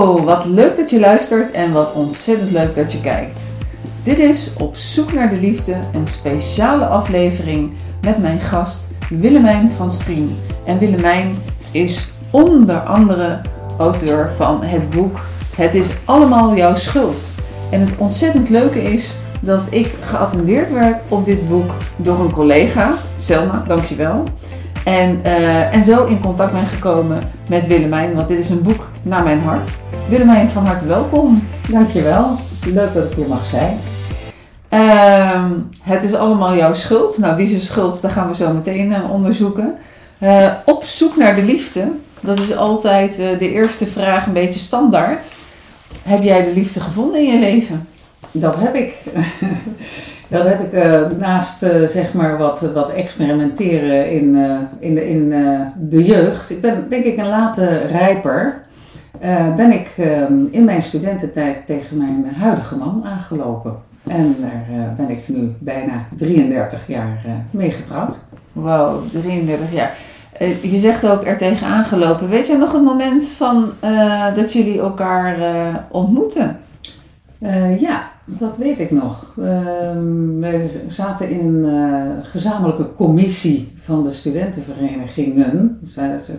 Hallo, wat leuk dat je luistert en wat ontzettend leuk dat je kijkt. Dit is Op zoek naar de liefde, een speciale aflevering met mijn gast Willemijn van Strien. En Willemijn is onder andere auteur van het boek Het is allemaal jouw schuld. En het ontzettend leuke is dat ik geattendeerd werd op dit boek door een collega, Selma, dankjewel. En, uh, en zo in contact ben gekomen met Willemijn, want dit is een boek naar mijn hart. Willemijn, van harte welkom. Dankjewel. Leuk dat ik hier mag zijn. Uh, het is allemaal jouw schuld. Nou, wie is schuld, dat gaan we zo meteen uh, onderzoeken. Uh, op zoek naar de liefde. Dat is altijd de eerste vraag, een beetje standaard. Heb jij de liefde gevonden in je leven? Dat heb ik. Dat heb ik naast zeg maar wat, wat experimenteren in, in, de, in de jeugd. Ik ben denk ik een late rijper. Ben ik ehm, in mijn studententijd tegen mijn huidige man aangelopen. En daar ben ik nu bijna 33 jaar mee getrouwd. Wauw, 33 jaar. je zegt ook er tegen aangelopen. Weet jij nog het moment van dat jullie elkaar ontmoeten? ja, dat weet ik nog. Uh, we zaten in een gezamenlijke commissie van de studentenverenigingen.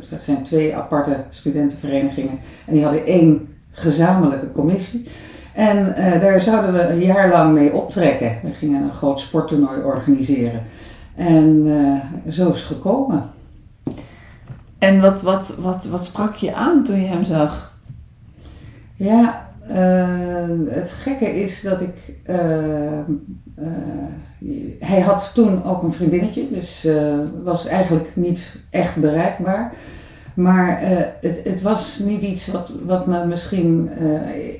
Het zijn twee aparte studentenverenigingen. En die hadden één gezamenlijke commissie. En uh, daar zouden we een jaar lang mee optrekken. We gingen een groot sporttoernooi organiseren. En eh, zo is het gekomen. En wat, wat, wat, wat sprak je aan toen je hem zag? Ja, uh, het gekke is dat ik. Uh, uh, hij had toen ook een vriendinnetje, dus was eigenlijk niet echt bereikbaar. Maar het, het, was niet iets wat, wat me misschien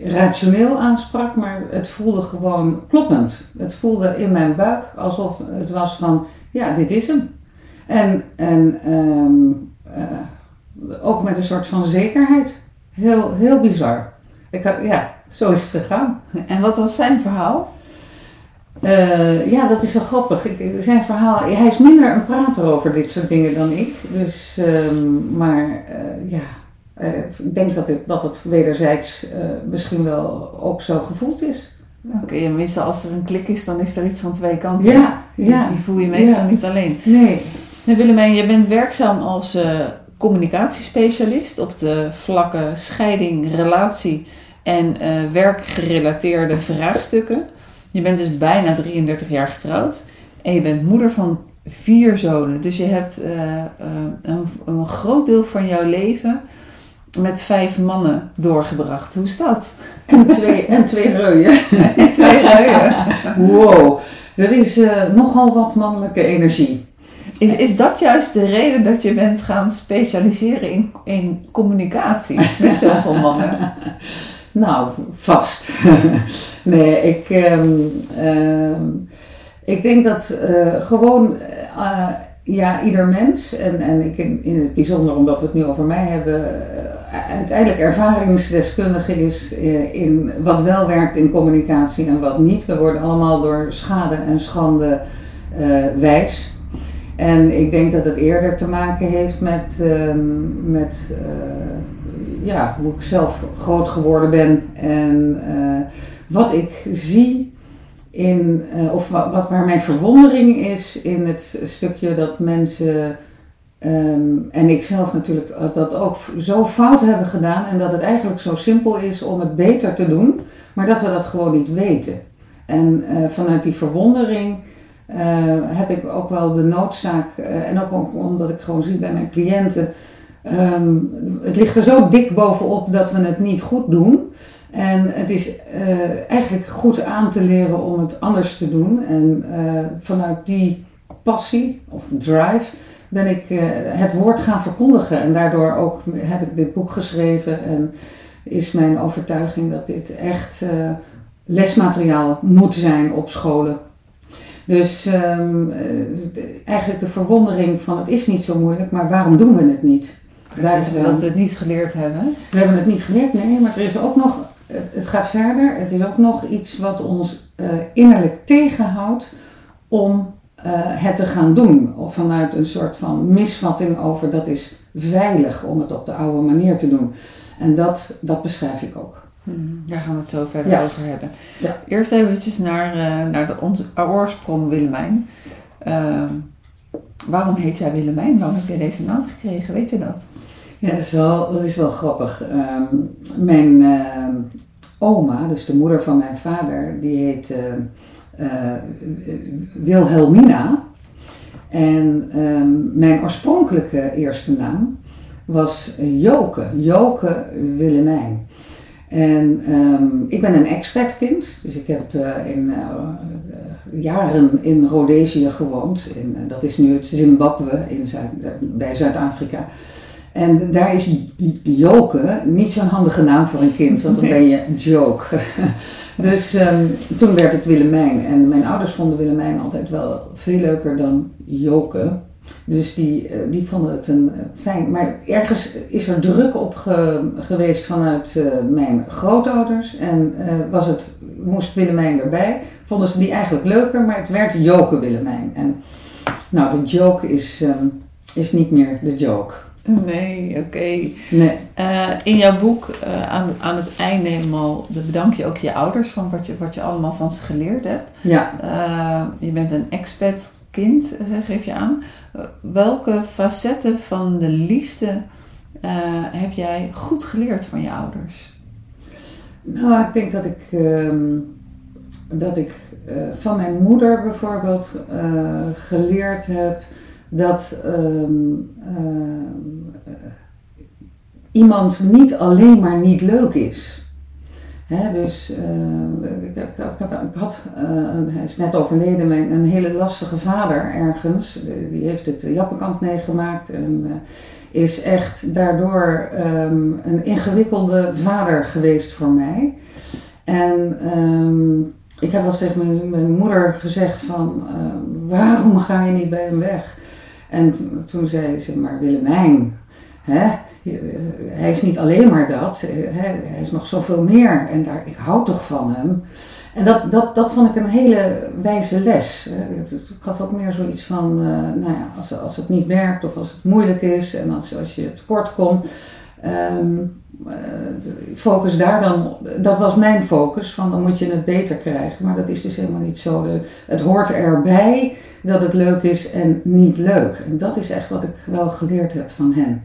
rationeel aansprak, maar het voelde gewoon kloppend. Het voelde in mijn buik alsof het was van: ja, dit is hem. En, en um, ook met een soort van zekerheid. Heel, heel bizar. Ik had, ja, zo is het gegaan. En wat was zijn verhaal? Uh, ja, dat is wel grappig. Ik, zijn verhaal, hij is minder een prater over dit soort dingen dan ik. Dus, um, maar uh, ja, uh, ik denk dat het, dat het wederzijds misschien wel ook zo gevoeld is. Oké, okay, meestal als er een klik is, dan is er iets van twee kanten. Ja, ja. Die, die voel je meestal ja. niet alleen. Nee. En Willemijn, je bent werkzaam als communicatiespecialist op de vlakken scheiding, relatie en uh, werkgerelateerde vraagstukken. Je bent dus bijna 33 jaar getrouwd en je bent moeder van vier zonen. Dus je hebt uh, uh, een, een, groot deel van jouw leven met vijf mannen doorgebracht. Hoe is dat? En twee, en twee reuien. en twee reuien. wow, dat is nogal wat mannelijke energie. Is, is dat juist de reden dat je bent gaan specialiseren in, in communicatie met zoveel mannen? Nou, vast. nee, ik, um, um, ik denk dat uh, gewoon uh, ja, ieder mens, en, en ik in, in het bijzonder omdat we het nu over mij hebben, uh, uiteindelijk ervaringsdeskundige is in wat wel werkt in communicatie en wat niet. We worden allemaal door schade en schande wijs. En ik denk dat het eerder te maken heeft met, um, met ja, hoe ik zelf groot geworden ben en uh, wat ik zie in, uh, of wat, waar mijn verwondering is in het stukje dat mensen, um, en ik zelf natuurlijk, dat ook zo fout hebben gedaan en dat het eigenlijk zo simpel is om het beter te doen, maar dat we dat gewoon niet weten. En vanuit die verwondering heb ik ook wel de noodzaak, en ook omdat ik gewoon zie bij mijn cliënten, Um, het ligt er zo dik bovenop dat we het niet goed doen. En het is uh, eigenlijk goed aan te leren om het anders te doen. En vanuit die passie of drive ben ik het woord gaan verkondigen. En daardoor ook heb ik dit boek geschreven. En is mijn overtuiging dat dit echt lesmateriaal moet zijn op scholen. Dus um, eigenlijk de verwondering van het is niet zo moeilijk, maar waarom doen we het niet? Precies, dat we het niet geleerd hebben. We hebben het niet geleerd, nee, maar er is ook nog, het gaat verder, het is ook nog iets wat ons uh, innerlijk tegenhoudt om uh, het te gaan doen. Of vanuit een soort van misvatting over dat is veilig om het op de oude manier te doen. En dat, dat beschrijf ik ook. Hmm, Daar gaan we het zo verder Ja. over hebben. Ja. Eerst eventjes naar, eh, naar de oorsprong Willemijn. Ehm, waarom heet jij Willemijn? Waarom heb jij deze naam gekregen? Weet je dat? Ja, dat is wel, dat is wel grappig. Ehm, mijn ehm, oma, dus de moeder van mijn vader, die heet eh, Wilhelmina. En mijn oorspronkelijke eerste naam was Joke, Joke Willemijn. En ehm, ik ben een expatkind, dus ik heb eh, in, eh, eh, jaren in Rhodesië gewoond. In, dat is nu het Zimbabwe in Zuid, bij Zuid-Afrika. En daar is Joke niet zo'n handige naam voor een kind, want dan ben je joke. dus ehm, toen werd het Willemijn. En mijn ouders vonden Willemijn altijd wel veel leuker dan Joke. Dus die, eh, die vonden het een eh, fijn. Maar ergens is er druk op ge- geweest vanuit eh, mijn grootouders. En was het, moest Willemijn erbij. Vonden ze die eigenlijk leuker, maar het werd Joke Willemijn. En nou, de joke is, ehm, is niet meer de joke. Nee, oké. Nee. In jouw boek, aan, aan het einde helemaal, dan bedank je ook je ouders van wat je, wat je allemaal van ze geleerd hebt. Ja. Je bent een expat kind, eh, geef je aan. Welke facetten van de liefde eh, heb jij goed geleerd van je ouders? Nou, ik denk dat ik, ehm, dat ik eh, van mijn moeder bijvoorbeeld geleerd heb dat ehm, ehm, eh, iemand niet alleen maar niet leuk is. Dus eh, ik, ik, had, is net overleden, mijn, een hele lastige vader ergens. Die heeft het Jappenkamp meegemaakt en eh, is echt daardoor ehm, een ingewikkelde vader geweest voor mij. En ehm, ik heb wel eens tegen mijn, mijn moeder gezegd van, waarom ga je niet bij hem weg? En toen zei ze, maar Willemijn, hè? eh, hij is niet alleen maar dat, eh, hè? hij is nog zoveel meer. En daar, ik hou toch van hem. En dat, dat, dat vond ik een hele wijze les. het- Ik had ook meer zoiets van, eh, nou ja, als, als het niet werkt of als het moeilijk is en als, als je tekort komt, ehm, eh, focus daar dan, dat was mijn focus, van dan moet je het beter krijgen. Maar dat is dus helemaal niet zo. Het hoort erbij dat het leuk is en niet leuk. En dat is echt wat ik wel geleerd heb van hen.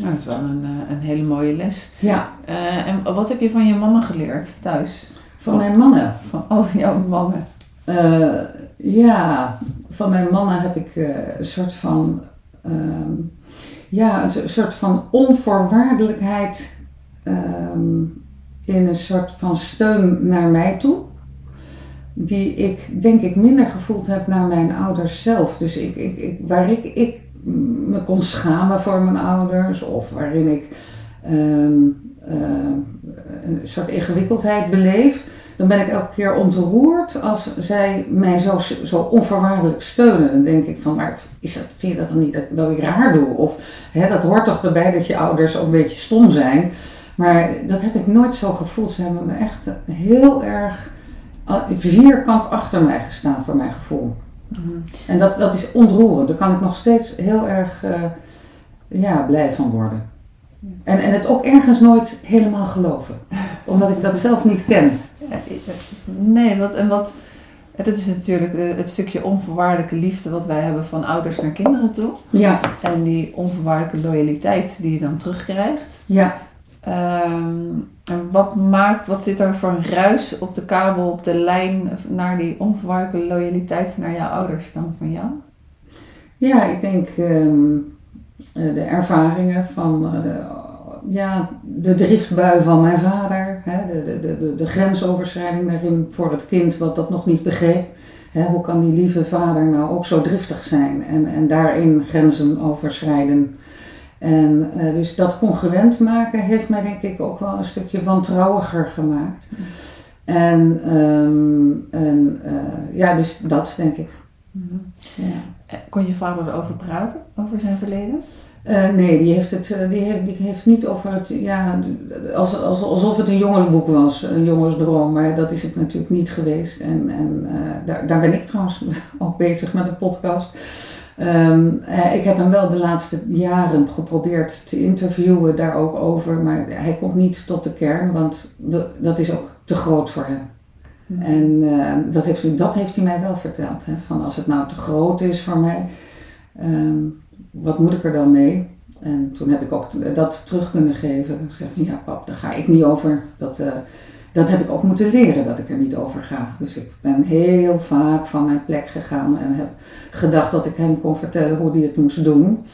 Nou, dat is wel een, eh, een hele mooie les. Ja, Eh, en wat heb je van je mama geleerd thuis? van mijn mannen. Van al jouw mannen? Eh, ja, van mijn mannen heb ik een soort van, ehm, ja, een so- soort van onvoorwaardelijkheid ehm, in een soort van steun naar mij toe. Die ik denk ik minder gevoeld heb naar mijn ouders zelf. Dus ik, ik, ik, waar ik, ik me kon schamen voor mijn ouders of waarin ik ehm, eh, een soort ingewikkeldheid beleef dan ben ik elke keer ontroerd als zij mij zo, zo onvoorwaardelijk steunen. Dan denk ik van, maar is dat, vind je dat dan niet dat, dat ik raar doe? Of hè, dat hoort toch erbij dat je ouders een beetje stom zijn. Maar dat heb ik nooit zo gevoeld. Ze hebben me echt heel erg ah, vierkant achter mij gestaan voor mijn gevoel. En dat, dat is ontroerend. Daar kan ik nog steeds heel erg eh, ja, blij van worden. En, en het ook ergens nooit helemaal geloven. Omdat ik dat zelf niet ken. Nee, wat, en wat, dat is natuurlijk eh, het stukje onvoorwaardelijke liefde wat wij hebben van ouders naar kinderen toe. Ja, En die onvoorwaardelijke loyaliteit die je dan terugkrijgt. ja. Ehm, en wat maakt, wat zit er voor een ruis op de kabel, op de lijn naar die onvoorwaardelijke loyaliteit naar jouw ouders dan van jou? Ja, ik denk ehm, eh, de ervaringen van eh, ja, de driftbui van mijn vader, hè, de, de, de grensoverschrijding daarin voor het kind wat dat nog niet begreep. Hè, hoe kan die lieve vader nou ook zo driftig zijn en, en daarin grenzen overschrijden? En eh, dus dat congruent maken heeft mij denk ik ook wel een stukje wantrouwiger gemaakt. En, ehm, en eh, ja, dus dat denk ik. Ja. Eh, Kon je vader erover praten, over zijn verleden? Nee, die heeft het die heeft, die heeft niet over het, ja, als, als, alsof het een jongensboek was, een jongensdroom, maar dat is het natuurlijk niet geweest. En, en daar, daar ben ik trouwens ook bezig met een podcast. Ehm, eh, ik heb hem wel de laatste jaren geprobeerd te interviewen daar ook over, maar hij komt niet tot de kern, want dat is ook te groot voor hem. Hmm. En uh, dat, heeft, dat heeft hij mij wel verteld. Hè, van als het nou te groot is voor mij, ehm, wat moet ik er dan mee? En toen heb ik ook dat terug kunnen geven. Ik zeg van ja pap, daar ga ik niet over. Dat, uh, dat heb ik ook moeten leren dat ik er niet over ga. Dus ik ben heel vaak van mijn plek gegaan en heb gedacht dat ik hem kon vertellen hoe hij het moest doen.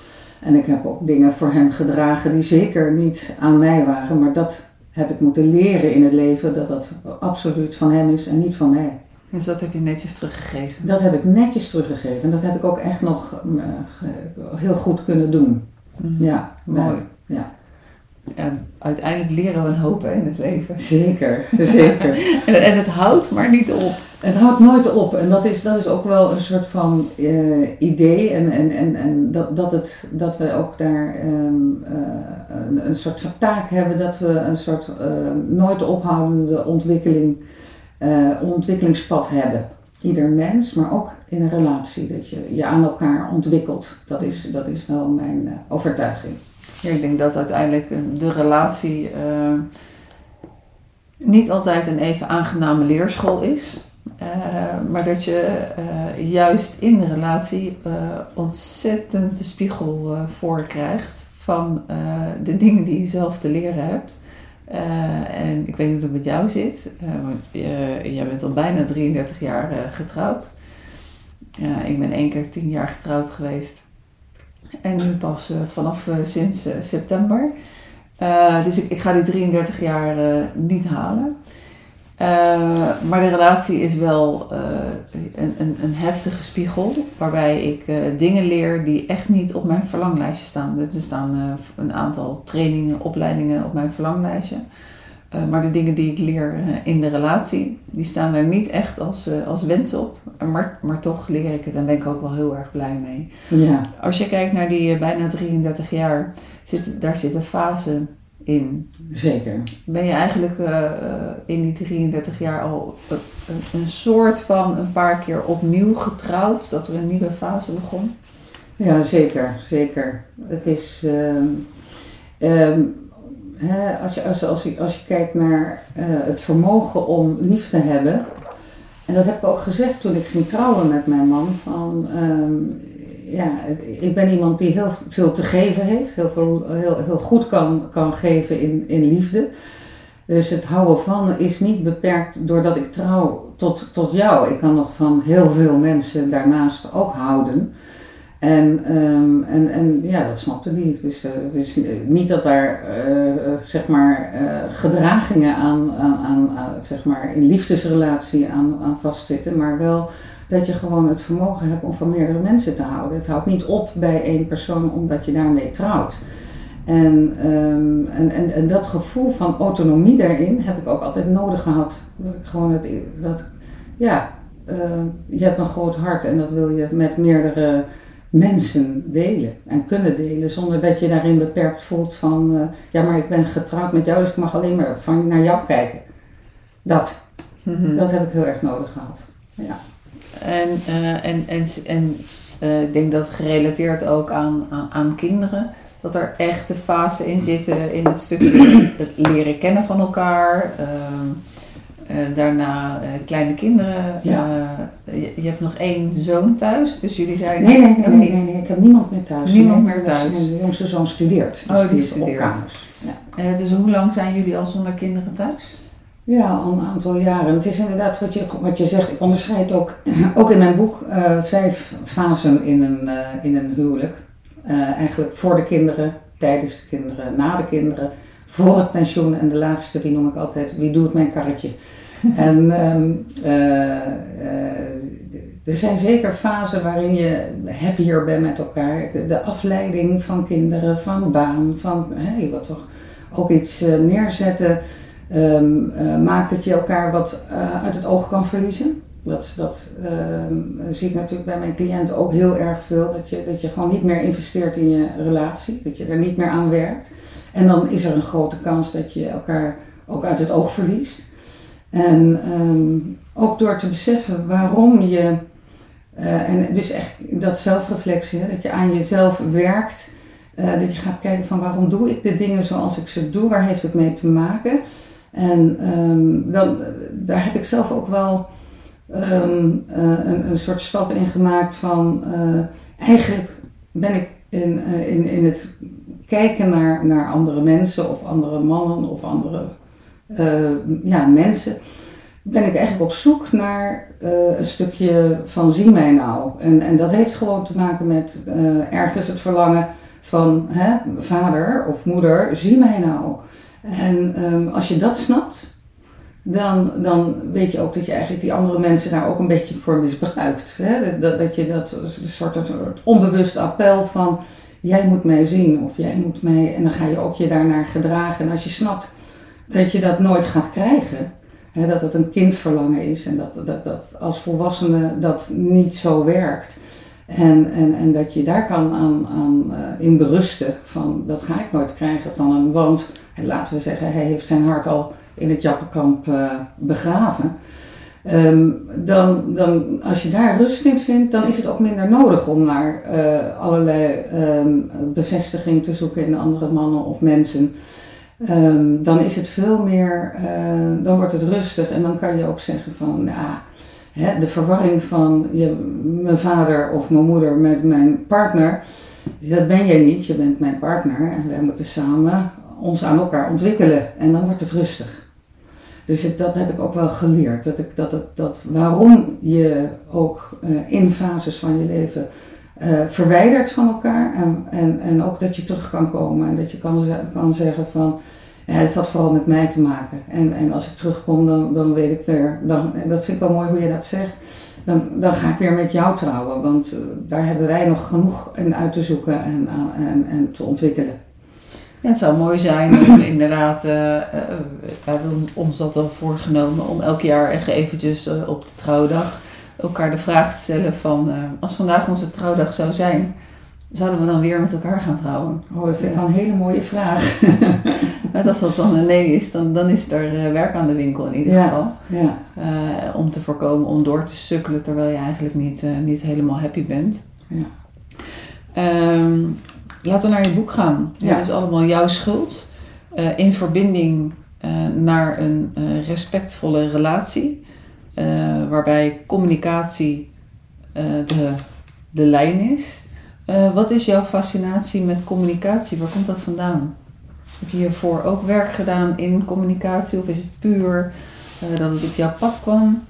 En ik heb ook dingen voor hem gedragen die zeker niet aan mij waren, maar dat heb ik moeten leren in het leven dat dat absoluut van hem is en niet van mij. Dus dat heb je netjes teruggegeven? Dat heb ik netjes teruggegeven en dat heb ik ook echt nog uh, heel goed kunnen doen. Mm. Ja, mooi. Ja. En uiteindelijk leren we een hoop in het leven. Zeker, zeker. en, en, het houdt maar niet op. Het houdt nooit op. En dat is, dat is ook wel een soort van uh, idee. En, en, en, en dat, dat, het, dat we ook daar um, uh, een, een, soort van taak hebben. Dat we een soort uh, nooit ophoudende ontwikkeling, ontwikkelingspad hebben. Ieder mens, maar ook in een relatie. Dat je je aan elkaar ontwikkelt. Dat is, dat is wel mijn overtuiging. Ja, ik denk dat uiteindelijk de relatie uh, niet altijd een even aangename leerschool is. Uh, maar dat je uh, juist in de relatie ontzettend de spiegel voor krijgt van de dingen die je zelf te leren hebt. en ik weet niet hoe het met jou zit, want jij bent al bijna 33 jaar getrouwd. ik ben één keer 10 jaar getrouwd geweest. En nu pas uh, vanaf uh, sinds uh, september. dus ik, ik, ga die 33 jaar niet halen. maar de relatie is wel een, een, een, heftige spiegel. Waarbij ik dingen leer die echt niet op mijn verlanglijstje staan. Er staan een aantal trainingen, opleidingen op mijn verlanglijstje. Eh, maar de dingen die ik leer eh, in de relatie, die staan er niet echt als, uh, als wens op. Maar, maar toch leer ik het en ben ik ook wel heel erg blij mee. Ja. Als je kijkt naar die bijna 33 jaar, zit, daar zitten fasen in. Zeker. Ben je eigenlijk in die 33 jaar al een, een, soort van een paar keer opnieuw getrouwd, dat er een nieuwe fase begon? Ja, zeker. Zeker. Het is. Ehm, ehm, als, je, als, als, je, als je kijkt naar uh, het vermogen om lief te hebben. En dat heb ik ook gezegd toen ik ging trouwen met mijn man. Van, um, ja, ik ben iemand die heel veel te geven heeft. Heel, veel, heel, heel goed kan, kan geven in, in liefde. Dus het houden van is niet beperkt doordat ik trouw tot, tot jou. Ik kan nog van heel veel mensen daarnaast ook houden. En, um, en, en ja, dat snapte hij. Dus, uh, dus niet dat daar uh, zeg maar, gedragingen aan, aan, aan, zeg maar, in liefdesrelatie aan, aan vastzitten, maar wel dat je gewoon het vermogen hebt om van meerdere mensen te houden. Het houdt niet op bij één persoon omdat je daarmee trouwt. En, en, en, en, dat gevoel van autonomie daarin heb ik ook altijd nodig gehad. Dat ik gewoon het, dat, ja, je hebt een groot hart en dat wil je met meerdere mensen delen en kunnen delen zonder dat je daarin beperkt voelt van uh, ja maar ik ben getrouwd met jou dus ik mag alleen maar van naar jou kijken. Dat, mm-hmm. dat heb ik heel erg nodig gehad. Ja. En, uh, en, en, en uh, ik denk dat gerelateerd ook aan, aan, aan, kinderen, dat er echte fasen in zitten in het stukje het leren kennen van elkaar. Ehm, uh, daarna uh, kleine kinderen. Ja. Uh, je, je, hebt nog één zoon thuis, dus jullie zijn nee, nee, nee, nee, nee, ik heb niemand meer thuis. Niemand meer thuis. De jongste zoon studeert. Dus oh, die studeert. Ja. dus hoe lang zijn jullie al zonder kinderen thuis? Ja, al een aantal jaren. Het is inderdaad wat je, wat je zegt. Ik onderscheid ook, ook in mijn boek vijf fasen in een, in een huwelijk. eigenlijk voor de kinderen, tijdens de kinderen, na de kinderen voor het pensioen. En de laatste, die noem ik altijd, wie doet mijn karretje? en um, uh, er zijn zeker fasen waarin je happier bent met elkaar. De, afleiding van kinderen, van baan, van je wilt toch ook iets uh, neerzetten. Um, maakt dat je elkaar wat uit het oog kan verliezen. Dat, dat ehm, zie ik natuurlijk bij mijn cliënten ook heel erg veel. Dat je, dat je gewoon niet meer investeert in je relatie. Dat je er niet meer aan werkt. En dan is er een grote kans dat je elkaar ook uit het oog verliest. En um, ook door te beseffen waarom je Eh, en dus echt dat zelfreflectie, dat je aan jezelf werkt. Eh, dat je gaat kijken van waarom doe ik de dingen zoals ik ze doe, waar heeft het mee te maken. En ehm, dan, daar heb ik zelf ook wel ehm, eh, een, een soort stap in gemaakt van eigenlijk ben ik in, in, in het kijken naar, naar andere mensen of andere mannen of andere ja, mensen ben ik eigenlijk op zoek naar uh, een stukje van zie mij nou. En, en dat heeft gewoon te maken met uh, ergens het verlangen van hè, vader of moeder, zie mij nou. En um, als je dat snapt, dan, dan weet je ook dat je eigenlijk die andere mensen daar ook een beetje voor misbruikt. Hè? Dat, dat je dat soort, een soort onbewust appel van jij moet mij zien of jij moet mij. En dan ga je ook je daarnaar gedragen. En als je snapt dat je dat nooit gaat krijgen dat het een kindverlangen is en dat, dat, dat als volwassene dat niet zo werkt. En, en, en dat je daar kan aan, aan uh, in berusten van dat ga ik nooit krijgen van hem. Want laten we zeggen, hij heeft zijn hart al in het Jappenkamp uh, begraven. Um, dan, dan, als je daar rust in vindt, dan is het ook minder nodig om naar uh, allerlei um, bevestiging te zoeken in andere mannen of mensen. Um, dan is het veel meer, uh, dan wordt het rustig en dan kan je ook zeggen van, nou, hè, de verwarring van je, mijn vader of mijn moeder met mijn partner, dat ben jij niet, je bent mijn partner en wij moeten samen ons aan elkaar ontwikkelen en dan wordt het rustig. Dus dat heb ik ook wel geleerd, dat, ik, dat, het, dat waarom je ook uh, in fases van je leven uh, verwijderd van elkaar. En, en, en ook dat je terug kan komen en dat je kan, kan zeggen van. Ja, het had vooral met mij te maken. En, en als ik terugkom, dan, dan weet ik weer. Dan, dat vind ik wel mooi hoe je dat zegt. Dan, dan ga ik weer met jou trouwen. Want uh, daar hebben wij nog genoeg in uit te zoeken en, en, en te ontwikkelen. Ja, het zou mooi zijn om inderdaad, uh, uh, we hebben ons dat al voorgenomen om elk jaar echt eventjes op de trouwdag elkaar de vraag te stellen van als vandaag onze trouwdag zou zijn, zouden we dan weer met elkaar gaan trouwen? Oh, dat vind ik wel een hele mooie vraag. Net als dat dan een nee is, dan, dan is er werk aan de winkel in ieder ja, geval. Ja. Om te voorkomen om door te sukkelen terwijl je eigenlijk niet, niet helemaal happy bent. Ja. Um, laten we naar je boek gaan. Ja. Het is allemaal jouw schuld. in verbinding naar een respectvolle relatie. Waarbij communicatie de, de lijn is. Wat is jouw fascinatie met communicatie? Waar komt dat vandaan? Heb je hiervoor ook werk gedaan in communicatie of is het puur dat het op jouw pad kwam?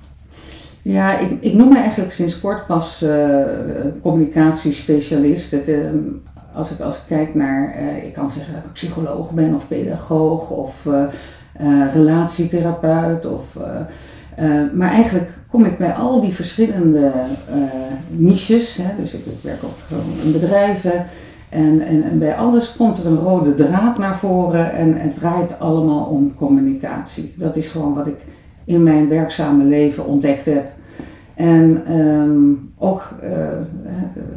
Ja, ik, ik noem me eigenlijk sinds kort pas communicatiespecialist. Het, als, ik, als ik kijk naar, ik kan zeggen dat ik psycholoog ben of pedagoog of relatietherapeut of maar eigenlijk kom ik bij al die verschillende niches, hè, dus ik, werk ook in bedrijven, en, en, en, bij alles komt er een rode draad naar voren en het draait allemaal om communicatie. Dat is gewoon wat ik in mijn werkzame leven ontdekt heb. En um, ook uh,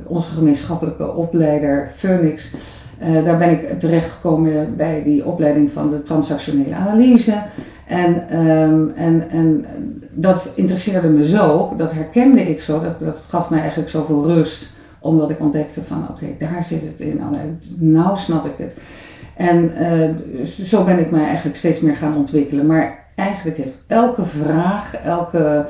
onze gemeenschappelijke opleider Phoenix, daar ben ik terechtgekomen bij die opleiding van de transactionele analyse. En, um, en, en dat interesseerde me zo, dat herkende ik zo, dat, dat gaf mij eigenlijk zoveel rust. Omdat ik ontdekte van oké, daar zit het in, oh, nou snap ik het. En uh, zo ben ik mij eigenlijk steeds meer gaan ontwikkelen. Maar eigenlijk heeft elke vraag, elke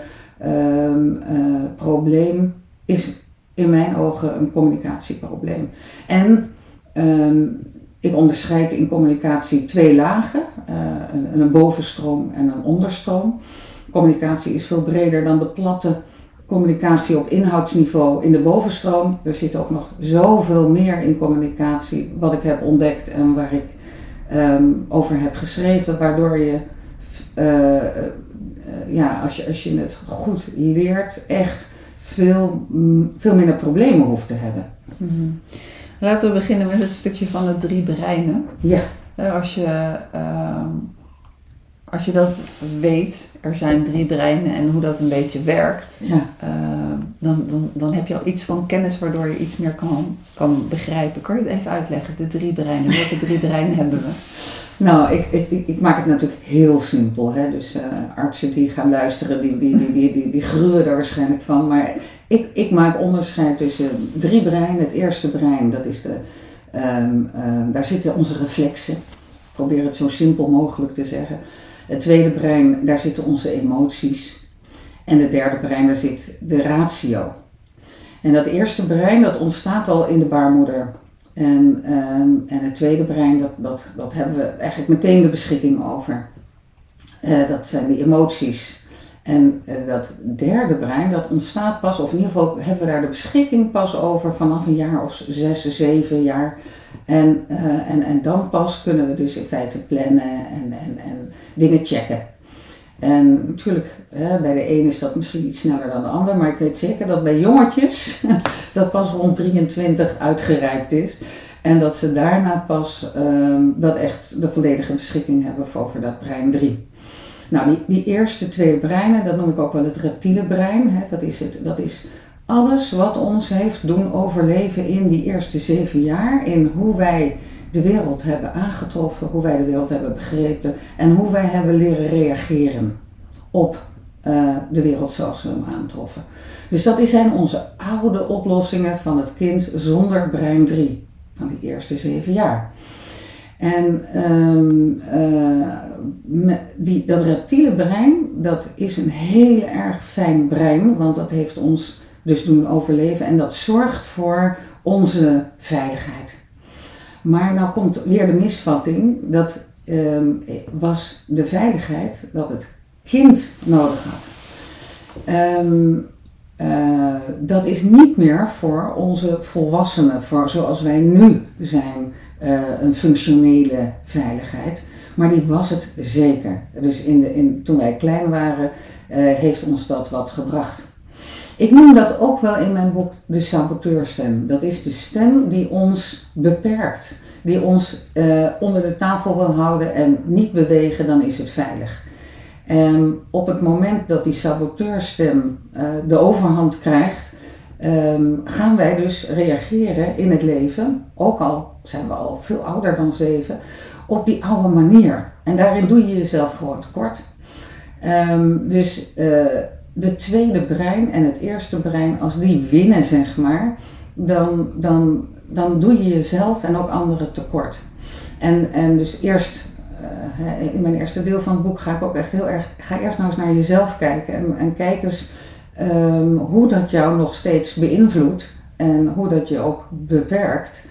um, uh, probleem, is in mijn ogen een communicatieprobleem. En um, ik onderscheid in communicatie twee lagen, uh, een, een, bovenstroom en een onderstroom. Communicatie is veel breder dan de platte communicatie op inhoudsniveau in de bovenstroom. Er zit ook nog zoveel meer in communicatie wat ik heb ontdekt en waar ik um, over heb geschreven, waardoor je, uh, ja, als je, als je het goed leert, echt veel, veel minder problemen hoeft te hebben. Mm -hmm. Laten we beginnen met het stukje van de drie breinen. Ja. Als je, uh, als je dat weet, er zijn drie breinen en hoe dat een beetje werkt, ja. uh, dan, dan, dan heb je al iets van kennis waardoor je iets meer kan, kan begrijpen. Kan je het even uitleggen, de drie breinen? Welke drie breinen hebben we? Nou, ik, ik, ik maak het natuurlijk heel simpel. Hè? Dus uh, artsen die gaan luisteren, die, die, die, die, die, gruwen er waarschijnlijk van. Maar ik, ik maak onderscheid tussen drie breinen. Het eerste brein, dat is de, um, um, daar zitten onze reflexen. Ik probeer het zo simpel mogelijk te zeggen. Het tweede brein, daar zitten onze emoties. En het derde brein, daar zit de ratio. En dat eerste brein, dat ontstaat al in de baarmoeder. En, um, en het tweede brein, dat, dat, dat hebben we eigenlijk meteen de beschikking over. Uh, dat zijn die emoties. En uh, dat derde brein, dat ontstaat pas, of in ieder geval hebben we daar de beschikking pas over vanaf een jaar of zes, zeven jaar. En, uh, en, en dan pas kunnen we dus in feite plannen en, en, en dingen checken. En natuurlijk, hè, bij de een is dat misschien iets sneller dan de ander, maar ik weet zeker dat bij jongetjes dat pas rond 23 uitgereikt is. En dat ze daarna pas um, dat echt de volledige beschikking hebben over dat brein 3. Nou, die, die eerste twee breinen, dat noem ik ook wel het reptiele brein. Hè, dat, is het, dat is alles wat ons heeft doen overleven in die eerste zeven jaar. In hoe wij de wereld hebben aangetroffen, hoe wij de wereld hebben begrepen en hoe wij hebben leren reageren op uh, de wereld zoals we hem aantroffen. Dus dat zijn onze oude oplossingen van het kind zonder brein 3 van die eerste zeven jaar. En um, uh, die, dat reptiele brein, dat is een heel erg fijn brein, want dat heeft ons dus doen overleven en dat zorgt voor onze veiligheid. Maar nou komt weer de misvatting, dat um, was de veiligheid dat het kind nodig had. Um, uh, dat is niet meer voor onze volwassenen, voor zoals wij nu zijn, uh, een functionele veiligheid. Maar die was het zeker. Dus in de, in, toen wij klein waren, uh, heeft ons dat wat gebracht. Ik noem dat ook wel in mijn boek de saboteurstem. Dat is de stem die ons beperkt, die ons uh, onder de tafel wil houden en niet bewegen, dan is het veilig. En op het moment dat die saboteurstem uh, de overhand krijgt, um, gaan wij dus reageren in het leven, ook al zijn we al veel ouder dan zeven, op die oude manier. En daarin doe je jezelf gewoon tekort. Um, dus uh, de tweede brein en het eerste brein, als die winnen, zeg maar, dan, dan, dan doe je jezelf en ook anderen tekort. En, en dus eerst, uh, in mijn eerste deel van het boek ga ik ook echt heel erg, ga eerst nou eens naar jezelf kijken en, en kijk eens um, hoe dat jou nog steeds beïnvloedt en hoe dat je ook beperkt.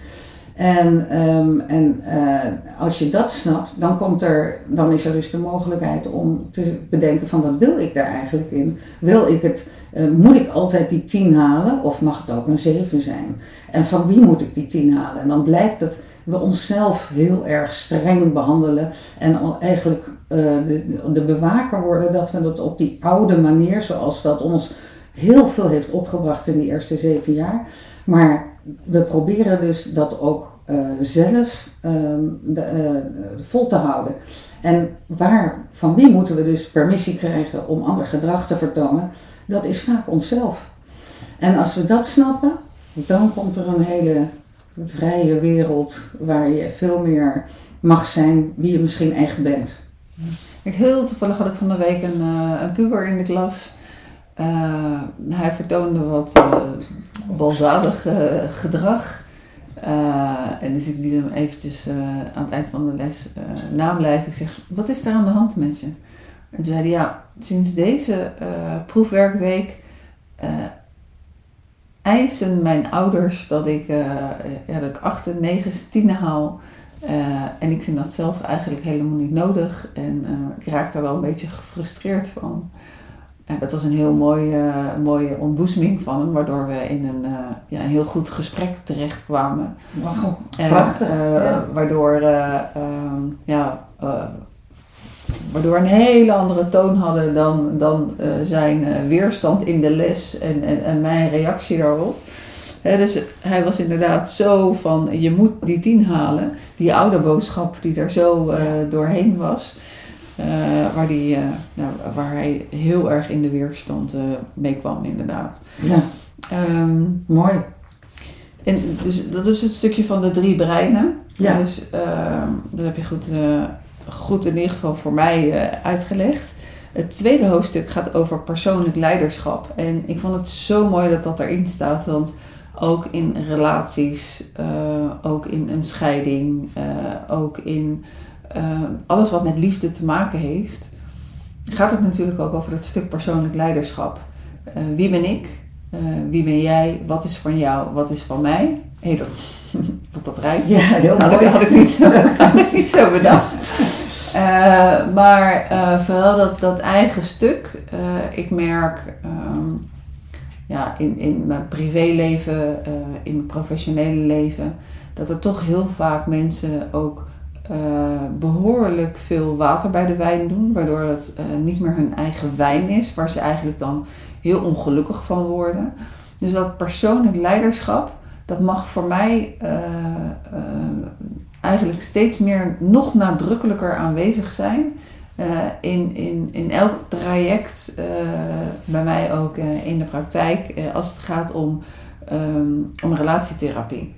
En, um, en uh, als je dat snapt, dan, komt er, dan is er dus de mogelijkheid om te bedenken van wat wil ik daar eigenlijk in? Wil ik het, uh, moet ik altijd die 10 halen of mag het ook een 7 zijn? En van wie moet ik die 10 halen? En dan blijkt dat we onszelf heel erg streng behandelen en eigenlijk uh, de, de bewaker worden dat we dat op die oude manier, zoals dat ons heel veel heeft opgebracht in die eerste zeven jaar. Maar we proberen dus dat ook uh, zelf uh, de, uh, vol te houden. En waar, van wie moeten we dus permissie krijgen om ander gedrag te vertonen? Dat is vaak onszelf. En als we dat snappen, dan komt er een hele vrije wereld waar je veel meer mag zijn wie je misschien echt bent. Ik heel toevallig had ik van de week een, een puber in de klas. Uh, hij vertoonde wat uh, baldadig uh, gedrag. en dus ik liet hem eventjes aan het eind van de les nablijven. Ik zeg, wat is er aan de hand met je? En toen zei hij, ja, sinds deze proefwerkweek eisen mijn ouders dat ik, ja, dat ik 8, 9, 10 haal. en ik vind dat zelf eigenlijk helemaal niet nodig. En ik raak daar wel een beetje gefrustreerd van. Ja, dat was een heel mooie, uh, mooie ontboezeming van hem, waardoor we in een, uh, ja, een heel goed gesprek terechtkwamen. Wauw, prachtig. Uh, ja. Waardoor, ja, waardoor we een hele andere toon hadden dan, dan zijn weerstand in de les en, en, en mijn reactie daarop. He, dus hij was inderdaad zo van, je moet die tien halen. Die oude boodschap die er zo doorheen was. Waar, die, nou, waar hij heel erg in de weerstand mee kwam, inderdaad. Ja. Ehm, Mooi. En dus dat is het stukje van de drie breinen. Ja. Dus ehm, dat heb je goed, goed in ieder geval voor mij uitgelegd. Het tweede hoofdstuk gaat over persoonlijk leiderschap. En ik vond het zo mooi dat dat erin staat. Want ook in relaties, uh, ook in een scheiding, uh, ook in uh, alles wat met liefde te maken heeft, gaat het natuurlijk ook over het stuk persoonlijk leiderschap. wie ben ik? wie ben jij? Wat is van jou? Wat is van mij? Hey, dat, dat, dat rijdt. Ja, heel had mooi. Ik, had, ik niet zo, had ik niet zo bedacht. Maar vooral dat, dat eigen stuk. Ik merk um, ja, in, in mijn privéleven, in mijn professionele leven, dat er toch heel vaak mensen ook behoorlijk veel water bij de wijn doen, waardoor het niet meer hun eigen wijn is, waar ze eigenlijk dan heel ongelukkig van worden. Dus dat persoonlijk leiderschap, dat mag voor mij eigenlijk steeds meer nog nadrukkelijker aanwezig zijn. In, in, in elk traject, bij mij ook in de praktijk, als het gaat om, um, om relatietherapie.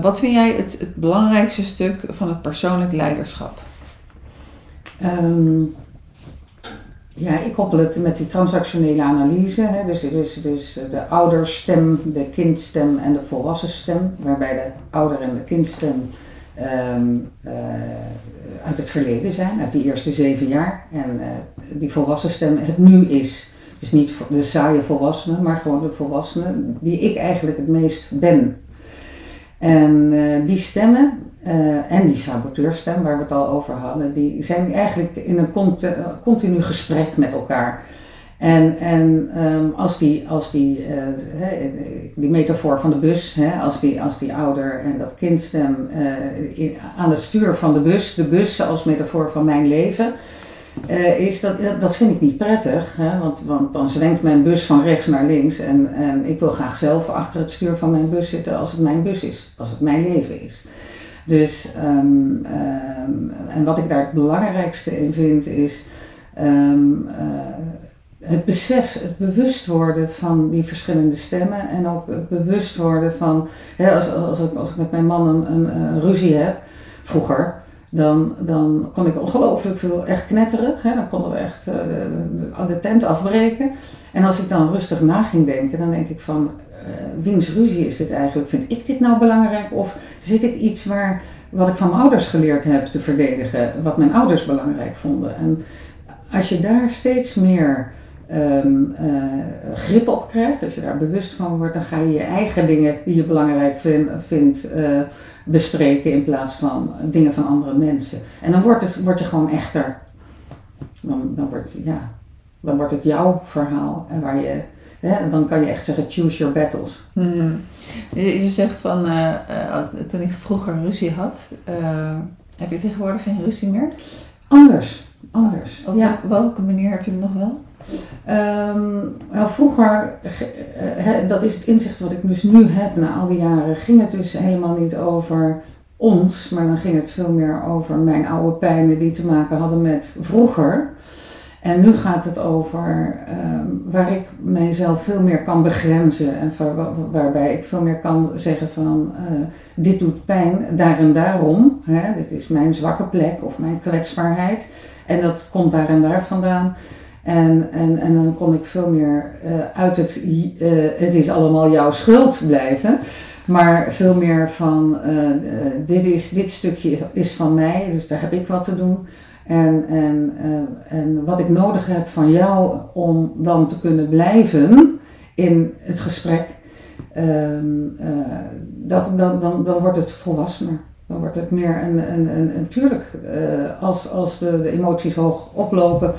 Wat vind jij het, het belangrijkste stuk van het persoonlijk leiderschap? Um, ja, ik koppel het met die transactionele analyse. Hè? Dus, dus, dus de ouderstem, de kindstem en de volwassenstem. Waarbij de ouder en de kindstem um, uh, uit het verleden zijn, uit die eerste zeven jaar. En uh, die volwassenstem het nu is. Dus niet de saaie volwassene, maar gewoon de volwassene die ik eigenlijk het meest ben. En uh, die stemmen, uh, en die saboteurstem waar we het al over hadden, die zijn eigenlijk in een cont continu gesprek met elkaar. En, en um, als die, als die, die metafoor van de bus, he, als, die, als die ouder en dat kindstem in, aan het stuur van de bus, de bus als metafoor van mijn leven, uh, is dat, dat vind ik niet prettig. Hè? Want, want dan zwenkt mijn bus van rechts naar links. En, en ik wil graag zelf achter het stuur van mijn bus zitten als het mijn bus is. Als het mijn leven is. Dus, um, um, en wat ik daar het belangrijkste in vind is um, uh, het besef, het bewust worden van die verschillende stemmen. En ook het bewust worden van, hè, als, als, ik, als ik met mijn man een, een ruzie heb, vroeger dan, dan kon ik ongelooflijk veel echt knetteren. Hè? Dan konden we echt uh, de, de, tent afbreken. En als ik dan rustig na ging denken, dan denk ik van... Uh, wiens ruzie is dit eigenlijk? Vind ik dit nou belangrijk? Of zit ik iets waar, wat ik van mijn ouders geleerd heb te verdedigen? Wat mijn ouders belangrijk vonden? En als je daar steeds meer um, uh, grip op krijgt, als je daar bewust van wordt... dan ga je je eigen dingen die je belangrijk vind, vindt bespreken in plaats van dingen van andere mensen. En dan wordt, het, word je gewoon echter. Dan, dan, wordt, ja, dan wordt het jouw verhaal. En waar je, hè, dan kan je echt zeggen, choose your battles. Mm-hmm. Je, je, zegt van, uh, uh, toen ik vroeger ruzie had, uh, heb je tegenwoordig geen ruzie meer? Anders, anders. Op ja. welke manier heb je hem nog wel? Um, vroeger, he, dat is het inzicht wat ik dus nu heb na al die jaren, ging het dus helemaal niet over ons, maar dan ging het veel meer over mijn oude pijnen die te maken hadden met vroeger. En nu gaat het over um, waar ik mijzelf veel meer kan begrenzen en waar, waarbij ik veel meer kan zeggen van uh, dit doet pijn, daar en daarom. Hè, dit is mijn zwakke plek of mijn kwetsbaarheid en dat komt daar en daar vandaan. En, en, en dan kon ik veel meer uh, uit het, uh, het is allemaal jouw schuld blijven. Maar veel meer van, uh, dit, is, dit stukje is van mij, dus daar heb ik wat te doen. En, en, en wat ik nodig heb van jou om dan te kunnen blijven in het gesprek, um, dat, dan, dan, dan wordt het volwassener. Dan wordt het meer een, een, een, een tuurlijk, als, als de, de emoties hoog oplopen,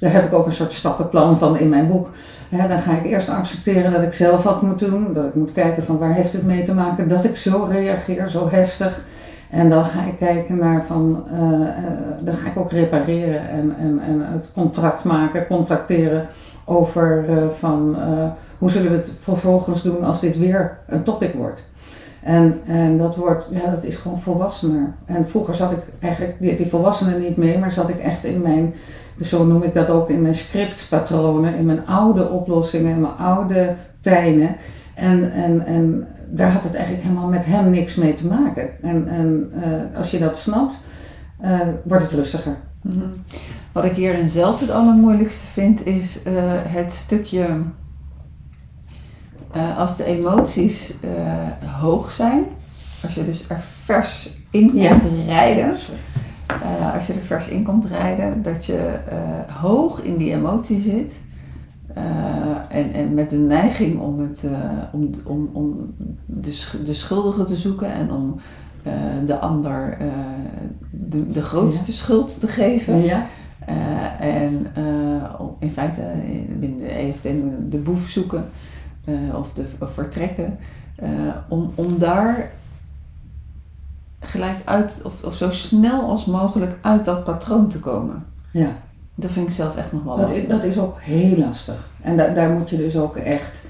daar heb ik ook een soort stappenplan van in mijn boek. Dan ga ik eerst accepteren dat ik zelf wat moet doen. Dat ik moet kijken van waar heeft het mee te maken dat ik zo reageer, zo heftig. En dan ga ik kijken naar van, uh, dan ga ik ook repareren en, en, en het contract maken, contracteren over uh, van hoe zullen we het vervolgens doen als dit weer een topic wordt. En, en dat wordt, ja, dat is gewoon volwassener. En vroeger zat ik eigenlijk, die, die volwassenen niet mee, maar zat ik echt in mijn, zo noem ik dat ook, in mijn scriptpatronen, in mijn oude oplossingen, in mijn oude pijnen. En, en, en daar had het eigenlijk helemaal met hem niks mee te maken. En, en uh, als je dat snapt, uh, wordt het rustiger. -hmm. Wat ik hierin zelf het allermoeilijkste vind, is uh, het stukje uh, als de emoties uh, hoog zijn, als je dus er vers in komt ja. rijden, uh, als je er vers in komt rijden, dat je hoog in die emotie zit en, en met de neiging om, het, om, om, om de, de schuldige te zoeken en om de ander de, de grootste ja. schuld te geven. Ja. en in feite binnen de EFT de boef zoeken. Uh, of, de, of vertrekken, uh, om, om daar gelijk uit, of, of zo snel als mogelijk uit dat patroon te komen. Ja. Dat vind ik zelf echt nog wel dat lastig. Is, dat is ook heel lastig. En da daar moet je dus ook echt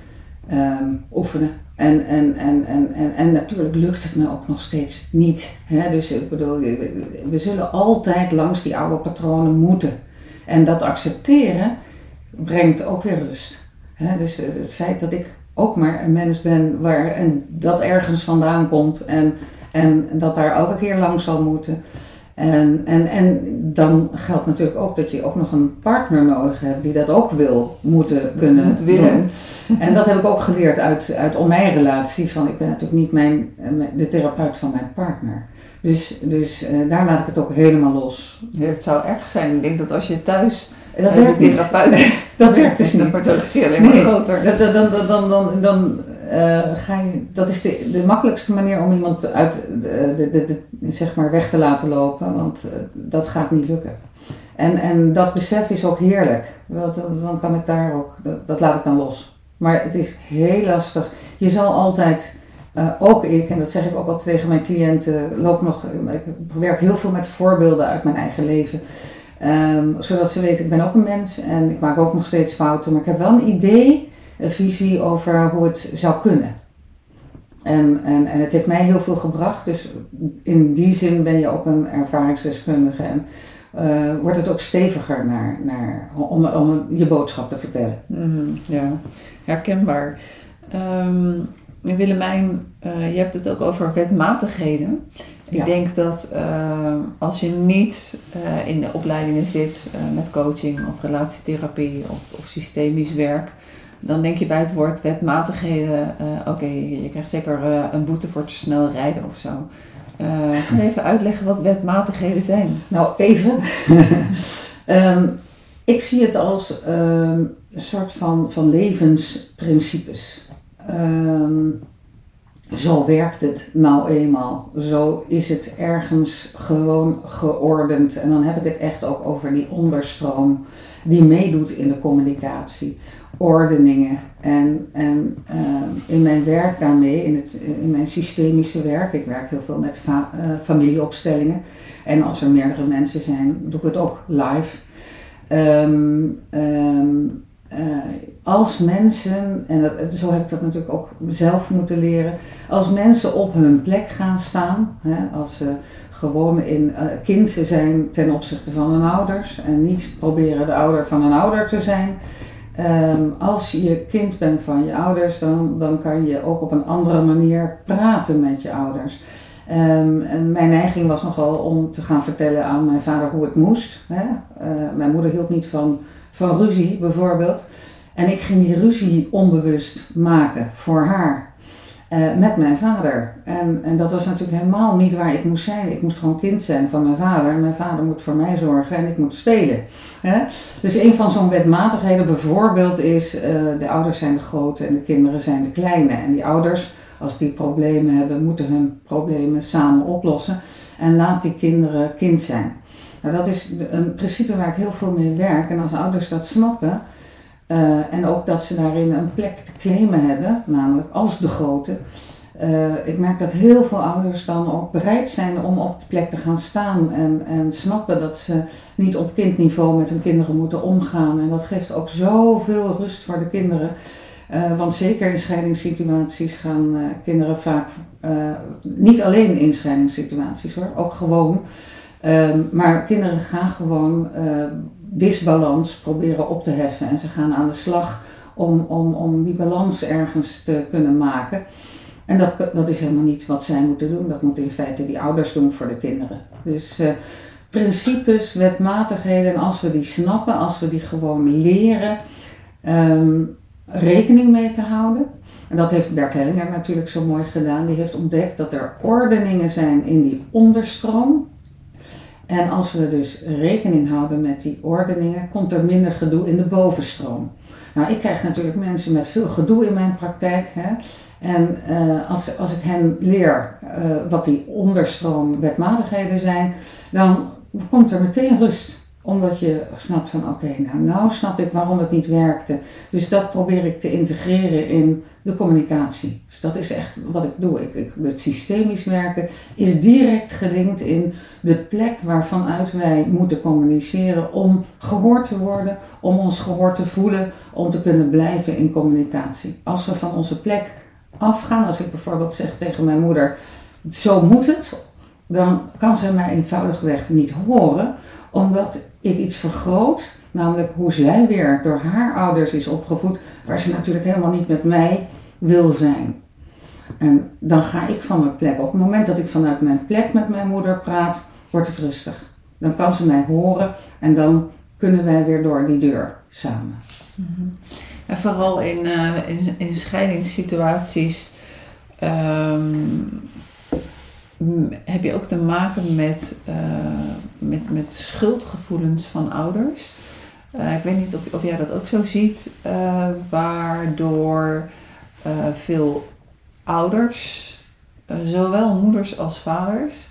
um, oefenen. En, en, en, en, en, en natuurlijk lukt het me ook nog steeds niet. Hè? Dus ik bedoel, we zullen altijd langs die oude patronen moeten. En dat accepteren brengt ook weer rust. He, dus het feit dat ik ook maar een mens ben waar en dat ergens vandaan komt en, en dat daar elke keer lang zal moeten. En, en, en dan geldt natuurlijk ook dat je ook nog een partner nodig hebt die dat ook wil, moeten, kunnen Moet willen. doen. En dat heb ik ook geleerd uit, uit mijn relatie. Van, ik ben natuurlijk niet mijn, de therapeut van mijn partner. Dus, dus uh, daar laat ik het ook helemaal los. Ja, het zou erg zijn. Ik denk dat als je thuis dat uh, werkt de therapeut niet. dat werkt dus niet. Dat wordt ook alleen maar groter. Dan, dan, dan, dan, dan, dan uh, ga je, dat is de, de makkelijkste manier om iemand uit de, de, de, zeg maar weg te laten lopen, want uh, dat gaat niet lukken. En, en dat besef is ook heerlijk. Dat, dat, dan kan ik daar ook, dat, dat laat ik dan los. Maar het is heel lastig. Je zal altijd, uh, ook ik, en dat zeg ik ook al tegen mijn cliënten, loop nog, ik werk heel veel met voorbeelden uit mijn eigen leven. Um, zodat ze weten, ik ben ook een mens en ik maak ook nog steeds fouten. Maar ik heb wel een idee, een visie over hoe het zou kunnen. En, en, en het heeft mij heel veel gebracht. Dus in die zin ben je ook een ervaringsdeskundige. En uh, wordt het ook steviger naar, naar, om, om je boodschap te vertellen. Mm, ja, herkenbaar. Um, Willemijn, uh, je hebt het ook over wetmatigheden. Ik Ja. denk dat uh, als je niet uh, in de opleidingen zit met coaching of relatietherapie of, of systemisch werk, dan denk je bij het woord wetmatigheden, oké, okay, je krijgt zeker een boete voor te snel rijden of zo. kun je even uitleggen wat wetmatigheden zijn? Nou, even. um, ik zie het als um, een soort van, van levensprincipes. Um, zo werkt het nou eenmaal. Zo is het ergens gewoon geordend. En dan heb ik het echt ook over die onderstroom die meedoet in de communicatie. Ordeningen. En, en uh, in mijn werk daarmee, in, het, in mijn systemische werk, ik werk heel veel met uh, familieopstellingen. En als er meerdere mensen zijn, doe ik het ook live. Um, als mensen, en dat, zo heb ik dat natuurlijk ook zelf moeten leren, als mensen op hun plek gaan staan, hè, als ze gewoon in uh, kind zijn ten opzichte van hun ouders en niet proberen de ouder van een ouder te zijn. Um, als je kind bent van je ouders, dan, dan kan je ook op een andere manier praten met je ouders. Um, en mijn neiging was nogal om te gaan vertellen aan mijn vader hoe het moest. Hè? Mijn moeder hield niet van van ruzie bijvoorbeeld. En ik ging die ruzie onbewust maken voor haar. Uh, met mijn vader. En, en dat was natuurlijk helemaal niet waar ik moest zijn. Ik moest gewoon kind zijn van mijn vader. En mijn vader moet voor mij zorgen en ik moet spelen. Hè? Dus een van zo'n wetmatigheden bijvoorbeeld is... Uh, de ouders zijn de grote en de kinderen zijn de kleine. En die ouders, als die problemen hebben, moeten hun problemen samen oplossen. En laat die kinderen kind zijn. Dat is een principe waar ik heel veel mee werk. En als ouders dat snappen, uh, en ook dat ze daarin een plek te claimen hebben, namelijk als de grote. Uh, ik merk dat heel veel ouders dan ook bereid zijn om op die plek te gaan staan en, en snappen dat ze niet op kindniveau met hun kinderen moeten omgaan. En dat geeft ook zoveel rust voor de kinderen. Uh, want zeker in scheidingssituaties gaan kinderen vaak, niet alleen in scheidingssituaties hoor, ook gewoon. Um, maar kinderen gaan gewoon disbalans proberen op te heffen en ze gaan aan de slag om, om, om die balans ergens te kunnen maken. En dat, dat is helemaal niet wat zij moeten doen, dat moeten in feite die ouders doen voor de kinderen. Dus principes, wetmatigheden, en als we die snappen, als we die gewoon leren, um, rekening mee te houden. En dat heeft Bert Hellinger natuurlijk zo mooi gedaan. Die heeft ontdekt dat er ordeningen zijn in die onderstroom. En als we dus rekening houden met die ordeningen, komt er minder gedoe in de bovenstroom. Nou, ik krijg natuurlijk mensen met veel gedoe in mijn praktijk. Hè? En uh, als, als ik hen leer uh, wat die onderstroom wetmatigheden zijn, dan komt er meteen rust omdat je snapt van oké, nou, nou snap ik waarom het niet werkte. Dus dat probeer ik te integreren in de communicatie. Dus dat is echt wat ik doe. Ik, het systemisch werken is direct gelinkt in de plek waarvanuit wij moeten communiceren om gehoord te worden, om ons gehoord te voelen, om te kunnen blijven in communicatie. Als we van onze plek afgaan, als ik bijvoorbeeld zeg tegen mijn moeder, zo moet het, dan kan ze mij eenvoudigweg niet horen, omdat ik iets vergroot, namelijk hoe zij weer door haar ouders is opgevoed, waar ze natuurlijk helemaal niet met mij wil zijn. En dan ga ik van mijn plek. Op het moment dat ik vanuit mijn plek met mijn moeder praat, wordt het rustig. Dan kan ze mij horen en dan kunnen wij weer door die deur samen. Mhm. En vooral in, uh, in, in scheidingssituaties ehm, heb je ook te maken met, uh, met, met schuldgevoelens van ouders. Uh, ik weet niet of, of jij dat ook zo ziet, uh, waardoor veel ouders, zowel moeders als vaders,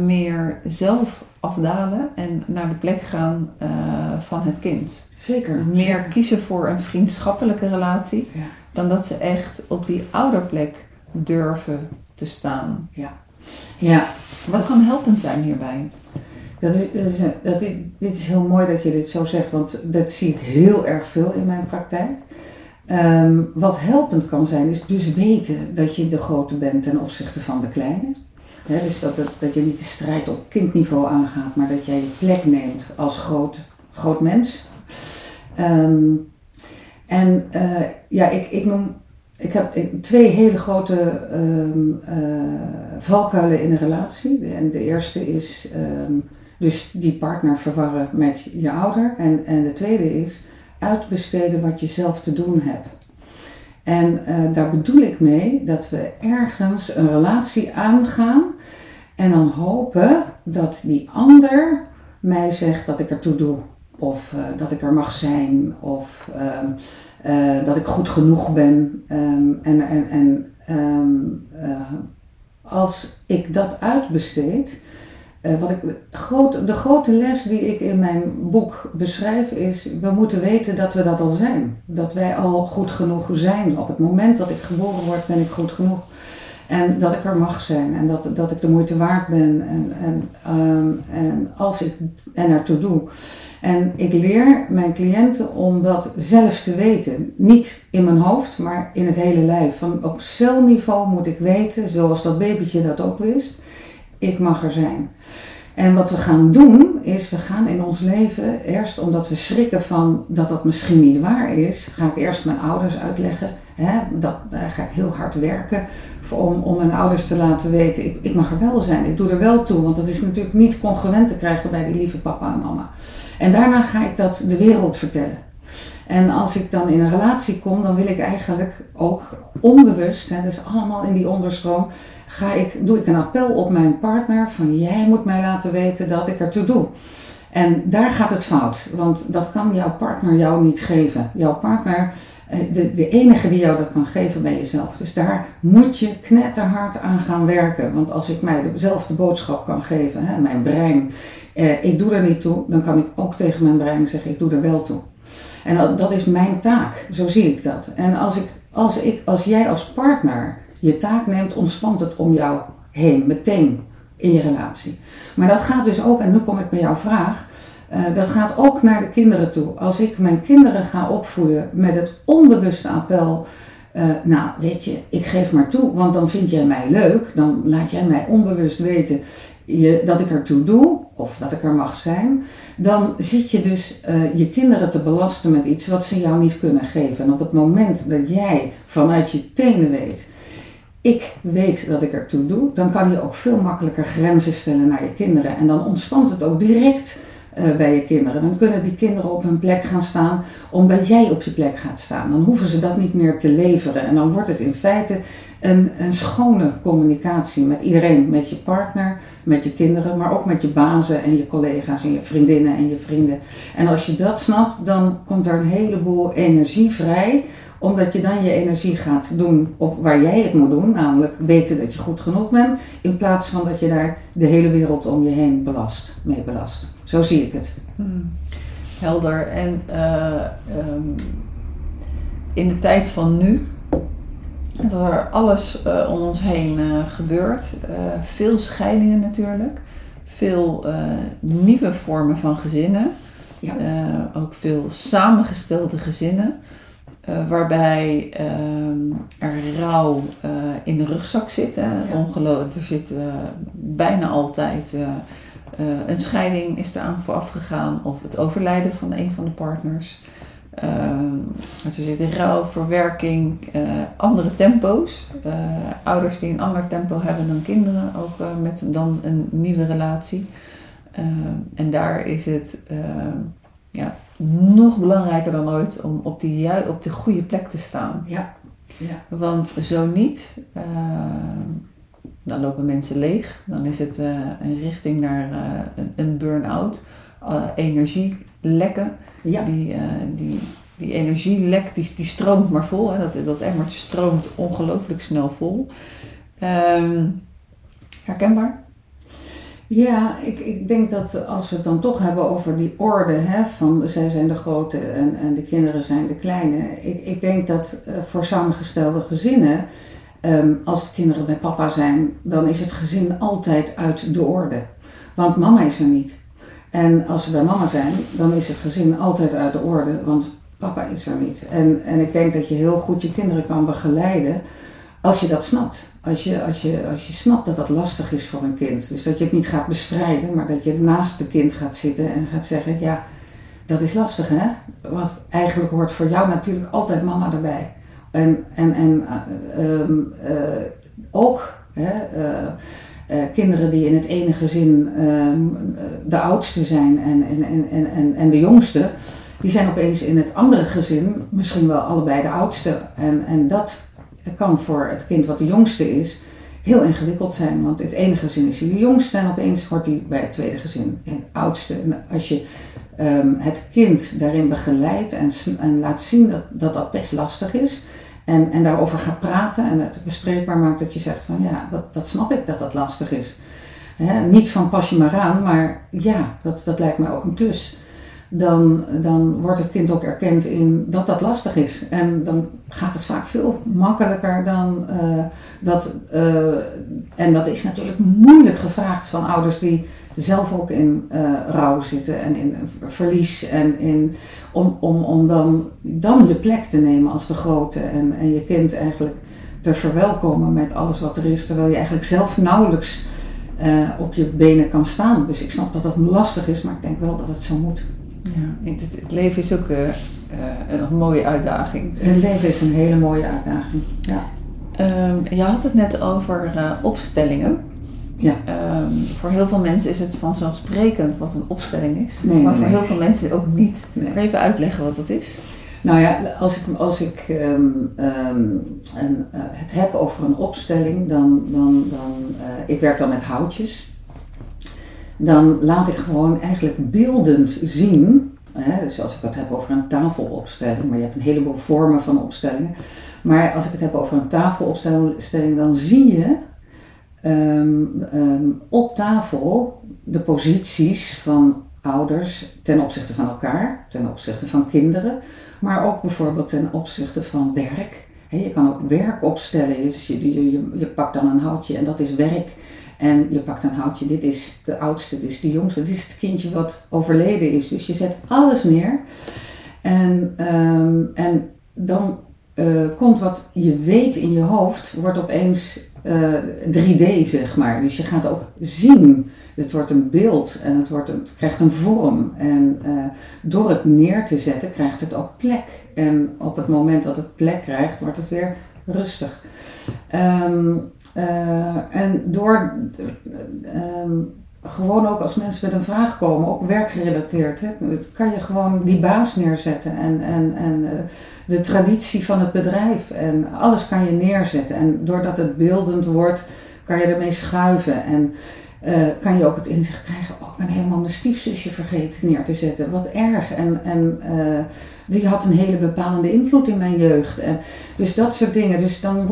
meer zelf afdalen en naar de plek gaan van het kind. Zeker. Meer kiezen voor een vriendschappelijke relatie ja. dan dat ze echt op die ouderplek durven te staan. Ja. ja. Wat kan helpend zijn hierbij? Dat is, dat is, dat is, dit is heel mooi dat je dit zo zegt, want dat zie ik heel erg veel in mijn praktijk. Um, wat helpend kan zijn, is dus weten dat je de grote bent ten opzichte van de kleine. He, dus dat, dat, dat je niet de strijd op kindniveau aangaat, maar dat jij je plek neemt als groot, groot mens. Um, en uh, ja, ik, ik noem ik heb twee hele grote um, uh, valkuilen in een relatie. En de eerste is um, dus die partner verwarren met je ouder. En, en de tweede is uitbesteden wat je zelf te doen hebt. En uh, daar bedoel ik mee dat we ergens een relatie aangaan en dan hopen dat die ander mij zegt dat ik ertoe doe. Of uh, dat ik er mag zijn. Of um, uh, dat ik goed genoeg ben. Um, en en, en um, uh, als ik dat uitbesteed. wat ik, groot, de grote les die ik in mijn boek beschrijf is: we moeten weten dat we dat al zijn. Dat wij al goed genoeg zijn. Op het moment dat ik geboren word, ben ik goed genoeg. En dat ik er mag zijn en dat, dat ik de moeite waard ben. En, en, um, en als ik en ertoe doe. En ik leer mijn cliënten om dat zelf te weten. Niet in mijn hoofd, maar in het hele lijf. Van op celniveau moet ik weten, zoals dat babytje dat ook wist, ik mag er zijn. En wat we gaan doen, is we gaan in ons leven, eerst omdat we schrikken van dat dat misschien niet waar is, ga ik eerst mijn ouders uitleggen. Hè, dat, daar ga ik heel hard werken om, om mijn ouders te laten weten, ik, ik mag er wel zijn, ik doe er wel toe. Want dat is natuurlijk niet congruent te krijgen bij die lieve papa en mama. En daarna ga ik dat de wereld vertellen. En als ik dan in een relatie kom, dan wil ik eigenlijk ook onbewust, hè, dus allemaal in die onderstroom, ga ik, doe ik een appel op mijn partner van jij moet mij laten weten dat ik ertoe doe. En daar gaat het fout, want dat kan jouw partner jou niet geven. Jouw partner, eh, de, de enige die jou dat kan geven, ben jezelf. Dus daar moet je knetterhard aan gaan werken. Want als ik mij zelf de boodschap kan geven, hè, mijn brein, eh, ik doe er niet toe, dan kan ik ook tegen mijn brein zeggen, ik doe er wel toe. En dat, dat is mijn taak, zo zie ik dat. En als, ik, als, ik, als jij als partner je taak neemt, ontspant het om jou heen, meteen in je relatie. Maar dat gaat dus ook, en nu kom ik bij jouw vraag, Uh, dat gaat ook naar de kinderen toe. Als ik mijn kinderen ga opvoeden met het onbewuste appel. Uh, nou, weet je, ik geef maar toe, want dan vind jij mij leuk. Dan laat jij mij onbewust weten je, dat ik ertoe doe, of dat ik er mag zijn. Dan zit je dus uh, je kinderen te belasten met iets wat ze jou niet kunnen geven. En op het moment dat jij vanuit je tenen weet ik weet dat ik ertoe doe, dan kan je ook veel makkelijker grenzen stellen naar je kinderen. En dan ontspant het ook direct uh, bij je kinderen. Dan kunnen die kinderen op hun plek gaan staan omdat jij op je plek gaat staan. Dan hoeven ze dat niet meer te leveren. En dan wordt het in feite een, een schone communicatie met iedereen. Met je partner, met je kinderen, maar ook met je bazen en je collega's en je vriendinnen en je vrienden. En als je dat snapt, dan komt er een heleboel energie vrij omdat je dan je energie gaat doen op waar jij het moet doen, namelijk weten dat je goed genoeg bent, in plaats van dat je daar de hele wereld om je heen belast, mee belast. Zo zie ik het. Hmm. Helder. En uh, um, in de tijd van nu, dat er alles uh, om ons heen uh, gebeurt, veel scheidingen natuurlijk, veel nieuwe vormen van gezinnen, ja. ook veel samengestelde gezinnen. Uh, waarbij uh, er rouw uh, in de rugzak zit. Hè. Ja. Er zit bijna altijd een scheiding is eraan vooraf gegaan of het overlijden van een van de partners. Ehm, er zit rouw, verwerking, andere tempo's. ouders die een ander tempo hebben dan kinderen, ook met dan een nieuwe relatie. Ehm, en daar is het ja, nog belangrijker dan ooit om op, die, op de goede plek te staan. Ja. ja. Want zo niet, uh, dan lopen mensen leeg. Dan is het uh, een richting naar uh, een, een burn-out. energie lekken. Ja. Die, die, die energielek die, die stroomt maar vol. Hè. Dat, dat emmertje stroomt ongelooflijk snel vol. Um, herkenbaar? Ja, ik, ik denk dat als we het dan toch hebben over die orde, hè, van zij zijn de grote en, en de kinderen zijn de kleine. Ik, ik denk dat uh, voor samengestelde gezinnen, um, als de kinderen bij papa zijn, dan is het gezin altijd uit de orde. Want mama is er niet. En als ze bij mama zijn, dan is het gezin altijd uit de orde, want papa is er niet. En, en ik denk dat je heel goed je kinderen kan begeleiden als je dat snapt. Als je, als, je, als je snapt dat dat lastig is voor een kind. Dus dat je het niet gaat bestrijden, maar dat je naast het kind gaat zitten en gaat zeggen: Ja, dat is lastig hè. Wat eigenlijk hoort voor jou natuurlijk altijd mama erbij. En, en, en uh, uh, ook hè, uh, kinderen die in het ene gezin ehm, de oudste zijn en, en, en, en, en de jongste, die zijn opeens in het andere gezin misschien wel allebei de oudste. En, en dat kan voor het kind wat de jongste is heel ingewikkeld zijn. Want het ene gezin is hij de jongste en opeens hoort hij bij het tweede gezin het oudste. En als je um, het kind daarin begeleidt en, en laat zien dat, dat, dat best lastig is. En, en daarover gaat praten en het bespreekbaar maakt dat je zegt van ja, dat, dat snap ik dat dat lastig is. niet van pas je maar aan, maar ja, dat, dat lijkt mij ook een klus dan, dan wordt het kind ook erkend in dat dat lastig is. En dan gaat het vaak veel makkelijker dan uh, dat. Uh, en dat is natuurlijk moeilijk gevraagd van ouders die zelf ook in uh, rouw zitten en in verlies. En in, om, om, om dan, dan je plek te nemen als de grote en, en je kind eigenlijk te verwelkomen met alles wat er is, terwijl je eigenlijk zelf nauwelijks op je benen kan staan. Dus ik snap dat dat lastig is, maar ik denk wel dat het zo moet. Ja, het, het leven is ook uh, een mooie uitdaging. Het leven is een hele mooie uitdaging, ja. Um, je had het net over uh, opstellingen. Ja. Um, voor heel veel mensen is het vanzelfsprekend wat een opstelling is. Nee, maar nee, voor heel veel mensen ook niet. Even uitleggen wat dat is. Nou ja, als ik, als ik um, en, uh, het heb over een opstelling, dan, dan, dan ik werk dan met houtjes dan laat ik gewoon eigenlijk beeldend zien. Hè, dus als ik het heb over een tafelopstelling, maar je hebt een heleboel vormen van opstellingen. Maar als ik het heb over een tafelopstelling, dan zie je um, um, op tafel de posities van ouders ten opzichte van elkaar, ten opzichte van kinderen, maar ook bijvoorbeeld ten opzichte van werk. je kan ook werk opstellen, dus je, je pakt dan een houtje en dat is werk. En je pakt een houtje, dit is de oudste, dit is de jongste, dit is het kindje wat overleden is. Dus je zet alles neer. En, ehm, en dan uh, komt wat je weet in je hoofd, wordt opeens uh, 3D, zeg maar. Dus je gaat ook zien. Het wordt een beeld en het, wordt het krijgt een vorm. En uh, door het neer te zetten krijgt het ook plek. En op het moment dat het plek krijgt, wordt het weer rustig. Um, en door um, gewoon ook als mensen met een vraag komen, ook werkgerelateerd, hè, kan je gewoon die baas neerzetten en, en, en uh, de traditie van het bedrijf en alles kan je neerzetten. En doordat het beeldend wordt, kan je ermee schuiven en uh, kan je ook het inzicht krijgen, oh ik ben helemaal mijn stiefzusje vergeten neer te zetten, wat erg. En, en die had een hele bepalende invloed in mijn jeugd. En dus dat soort dingen. Dus dan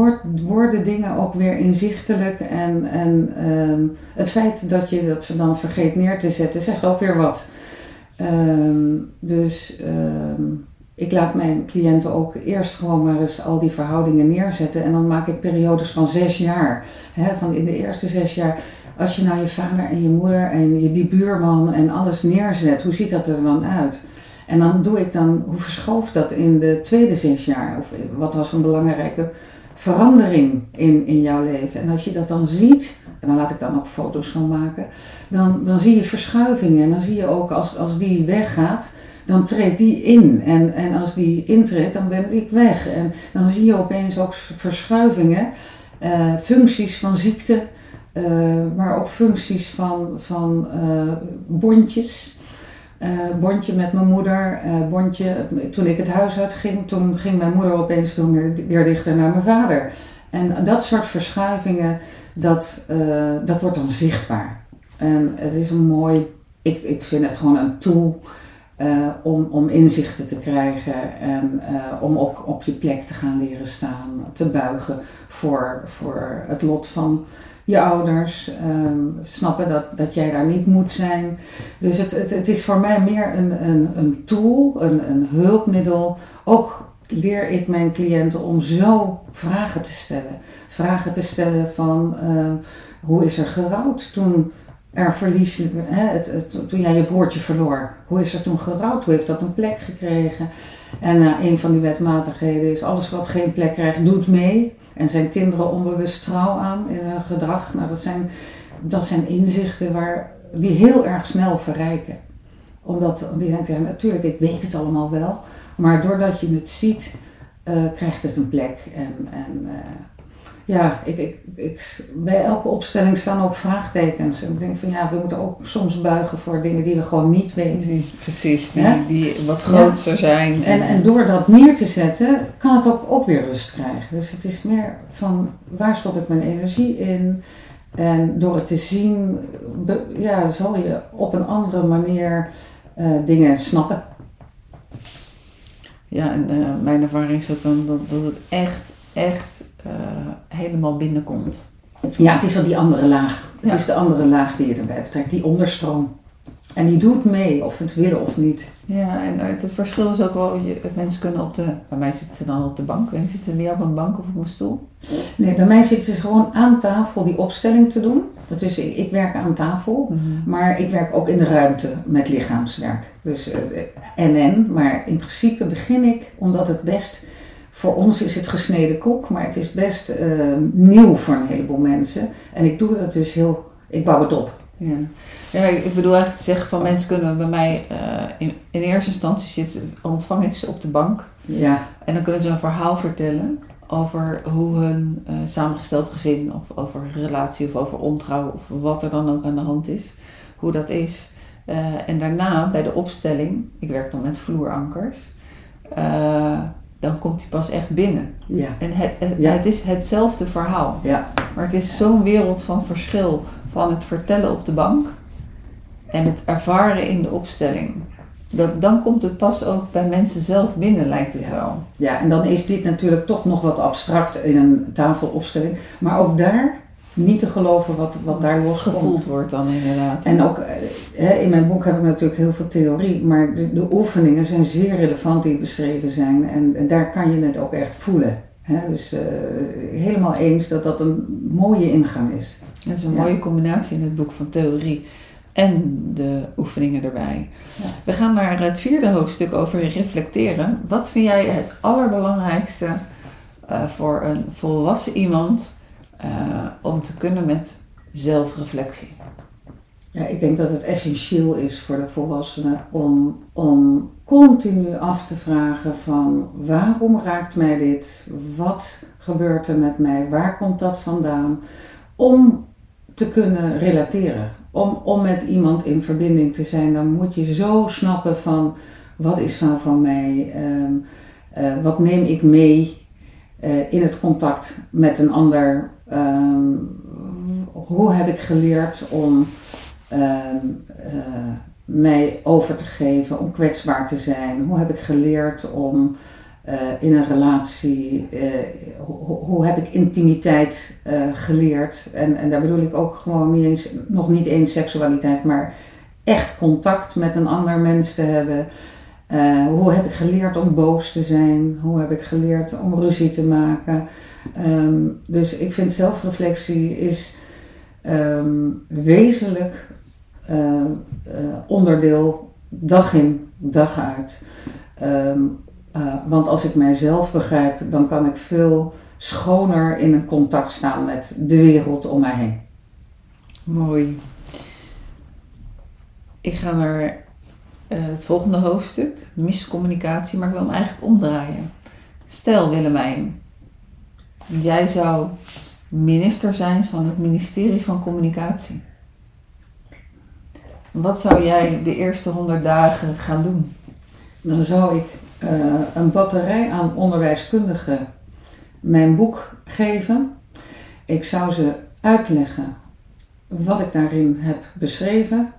worden dingen ook weer inzichtelijk. En, en um, het feit dat je dat dan vergeet neer te zetten, zegt ook weer wat. Um, dus um, ik laat mijn cliënten ook eerst gewoon maar eens al die verhoudingen neerzetten. En dan maak ik periodes van zes jaar. Van in de eerste zes jaar. Als je nou je vader en je moeder en je, die buurman en alles neerzet, hoe ziet dat er dan uit? En dan doe ik dan, hoe verschoof dat in de tweede zes jaar? Of wat was een belangrijke verandering in, in jouw leven? En als je dat dan ziet, en dan laat ik dan ook foto's van maken, dan, dan zie je verschuivingen. En dan zie je ook als, als die weggaat, dan treedt die in. En, en als die intreedt, dan ben ik weg. En dan zie je opeens ook verschuivingen, uh, functies van ziekte, uh, maar ook functies van, van uh, bondjes. Uh, bondje met mijn moeder, uh, bondje, toen ik het huis uit ging, toen ging mijn moeder opeens veel meer weer dichter naar mijn vader. En dat soort verschuivingen, dat, uh, dat wordt dan zichtbaar. En het is een mooi, ik, ik vind het gewoon een tool om, om inzichten te krijgen en om ook op je plek te gaan leren staan, te buigen voor, voor het lot van je ouders, um, snappen dat, dat jij daar niet moet zijn. Dus het, het, het is voor mij meer een, een, een tool, een, een hulpmiddel. Ook leer ik mijn cliënten om zo vragen te stellen. Vragen te stellen van uh, hoe is er gerouwd toen er verlies, hè, het, toen jij je broertje verloor. Hoe is er toen gerouwd? Hoe heeft dat een plek gekregen? En uh, een van die wetmatigheden is alles wat geen plek krijgt, doet mee. En zijn kinderen onbewust trouw aan in hun gedrag. Nou, dat zijn, dat zijn inzichten waar, die heel erg snel verrijken. Omdat die denken, ja, natuurlijk, ik weet het allemaal wel. Maar doordat je het ziet, uh, krijgt het een plek. En, en uh, ja, ik, ik, ik, bij elke opstelling staan ook vraagtekens. En ik denk van ja, we moeten ook soms buigen voor dingen die we gewoon niet weten. Die, precies, die, die wat groter ja. zijn. En, en door dat neer te zetten, kan het ook, ook weer rust krijgen. Dus het is meer van waar stop ik mijn energie in? En door het te zien, be, ja, zal je op een andere manier uh, dingen snappen. Ja, en uh, mijn ervaring is ook dan dat, dat het echt, echt uh, helemaal binnenkomt. Ja, het is wel die andere laag. Het ja. is de andere laag die je erbij betrekt, die onderstroom. En die doet mee, of het willen of niet. Ja, en het verschil is ook wel, je, mensen kunnen op de, bij mij zitten ze dan op de bank. Je, zitten ze meer op een bank of op een stoel? Nee, bij mij zitten ze gewoon aan tafel die opstelling te doen. Dus ik, ik werk aan tafel, mm-hmm. maar ik werk ook in de ruimte met lichaamswerk. Dus uh, NN, maar in principe begin ik, omdat het best voor ons is het gesneden koek, maar het is best uh, nieuw voor een heleboel mensen. En ik doe dat dus heel, ik bouw het op. Ja. ja, ik bedoel eigenlijk te zeggen van mensen kunnen bij mij uh, in, in eerste instantie zitten, ontvang ik ze op de bank. Ja. En dan kunnen ze een verhaal vertellen over hoe hun uh, samengesteld gezin of over relatie of over ontrouw of wat er dan ook aan de hand is, hoe dat is. Uh, en daarna bij de opstelling, ik werk dan met vloerankers, dan komt hij pas echt binnen. Ja. En het, het, ja. het is hetzelfde verhaal. Ja. Maar het is zo'n wereld van verschil van het vertellen op de bank en het ervaren in de opstelling. Dat, dan komt het pas ook bij mensen zelf binnen, lijkt het ja. wel. Ja, en dan is dit natuurlijk toch nog wat abstract in een tafelopstelling. Maar ook daar niet te geloven wat, wat daar los gevoeld wordt dan inderdaad. En ook hè, in mijn boek heb ik natuurlijk heel veel theorie, maar de, de oefeningen zijn zeer relevant die beschreven zijn. En, en daar kan je het ook echt voelen. Hè? Dus uh, helemaal eens dat dat een mooie ingang is. Dat is een Ja. mooie combinatie in het boek van theorie en de oefeningen erbij. Ja. We gaan naar het vierde hoofdstuk over reflecteren. Wat vind jij het allerbelangrijkste eh, voor een volwassen iemand eh, om te kunnen met zelfreflectie? Ja, ik denk dat het essentieel is voor de volwassenen om, om continu af te vragen van waarom raakt mij dit? Wat gebeurt er met mij? Waar komt dat vandaan? Om te kunnen relateren. Om, om met iemand in verbinding te zijn, dan moet je zo snappen van wat is van, van mij? Ehm, eh, wat neem ik mee eh, in het contact met een ander? Ehm, hoe heb ik geleerd om ehm, eh, mij over te geven, om kwetsbaar te zijn? Hoe heb ik geleerd om eh, in een relatie, eh, hoe, heb ik intimiteit geleerd? En, en daar bedoel ik ook gewoon niet eens, nog niet eens seksualiteit, maar echt contact met een ander mens te hebben. Hoe heb ik geleerd om boos te zijn? Hoe heb ik geleerd om ruzie te maken? Ehm, dus ik vind zelfreflectie is ehm, wezenlijk eh, eh, onderdeel dag in, dag uit. Ehm, eh, want als ik mijzelf begrijp, dan kan ik veel schoner in een contact staan met de wereld om mij heen. Mooi. Ik ga naar het volgende hoofdstuk, miscommunicatie, maar ik wil hem eigenlijk omdraaien. Stel Willemijn, jij zou minister zijn van het ministerie van Communicatie. Wat zou jij de eerste honderd dagen gaan doen? Dan zou ik eh, een batterij aan onderwijskundigen mijn boek geven. Ik zou ze uitleggen wat ik daarin heb beschreven.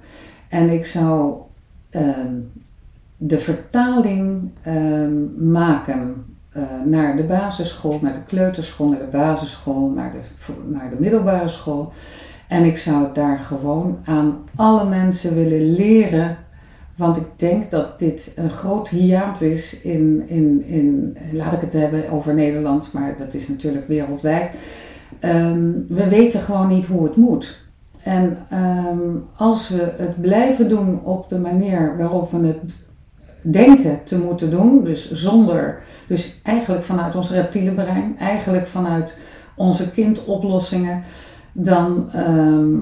En ik zou ehm, de vertaling ehm, maken naar de basisschool, naar de kleuterschool, naar de basisschool, naar de, naar de middelbare school. En ik zou het daar gewoon aan alle mensen willen leren. Want ik denk dat dit een groot hiaat is in, in, in, laat ik het hebben over Nederland, maar dat is natuurlijk wereldwijd. Ehm, we weten gewoon niet hoe het moet. En ehm, als we het blijven doen op de manier waarop we het denken te moeten doen, dus zonder, dus eigenlijk vanuit ons reptiele brein, eigenlijk vanuit onze kindoplossingen, dan, ehm,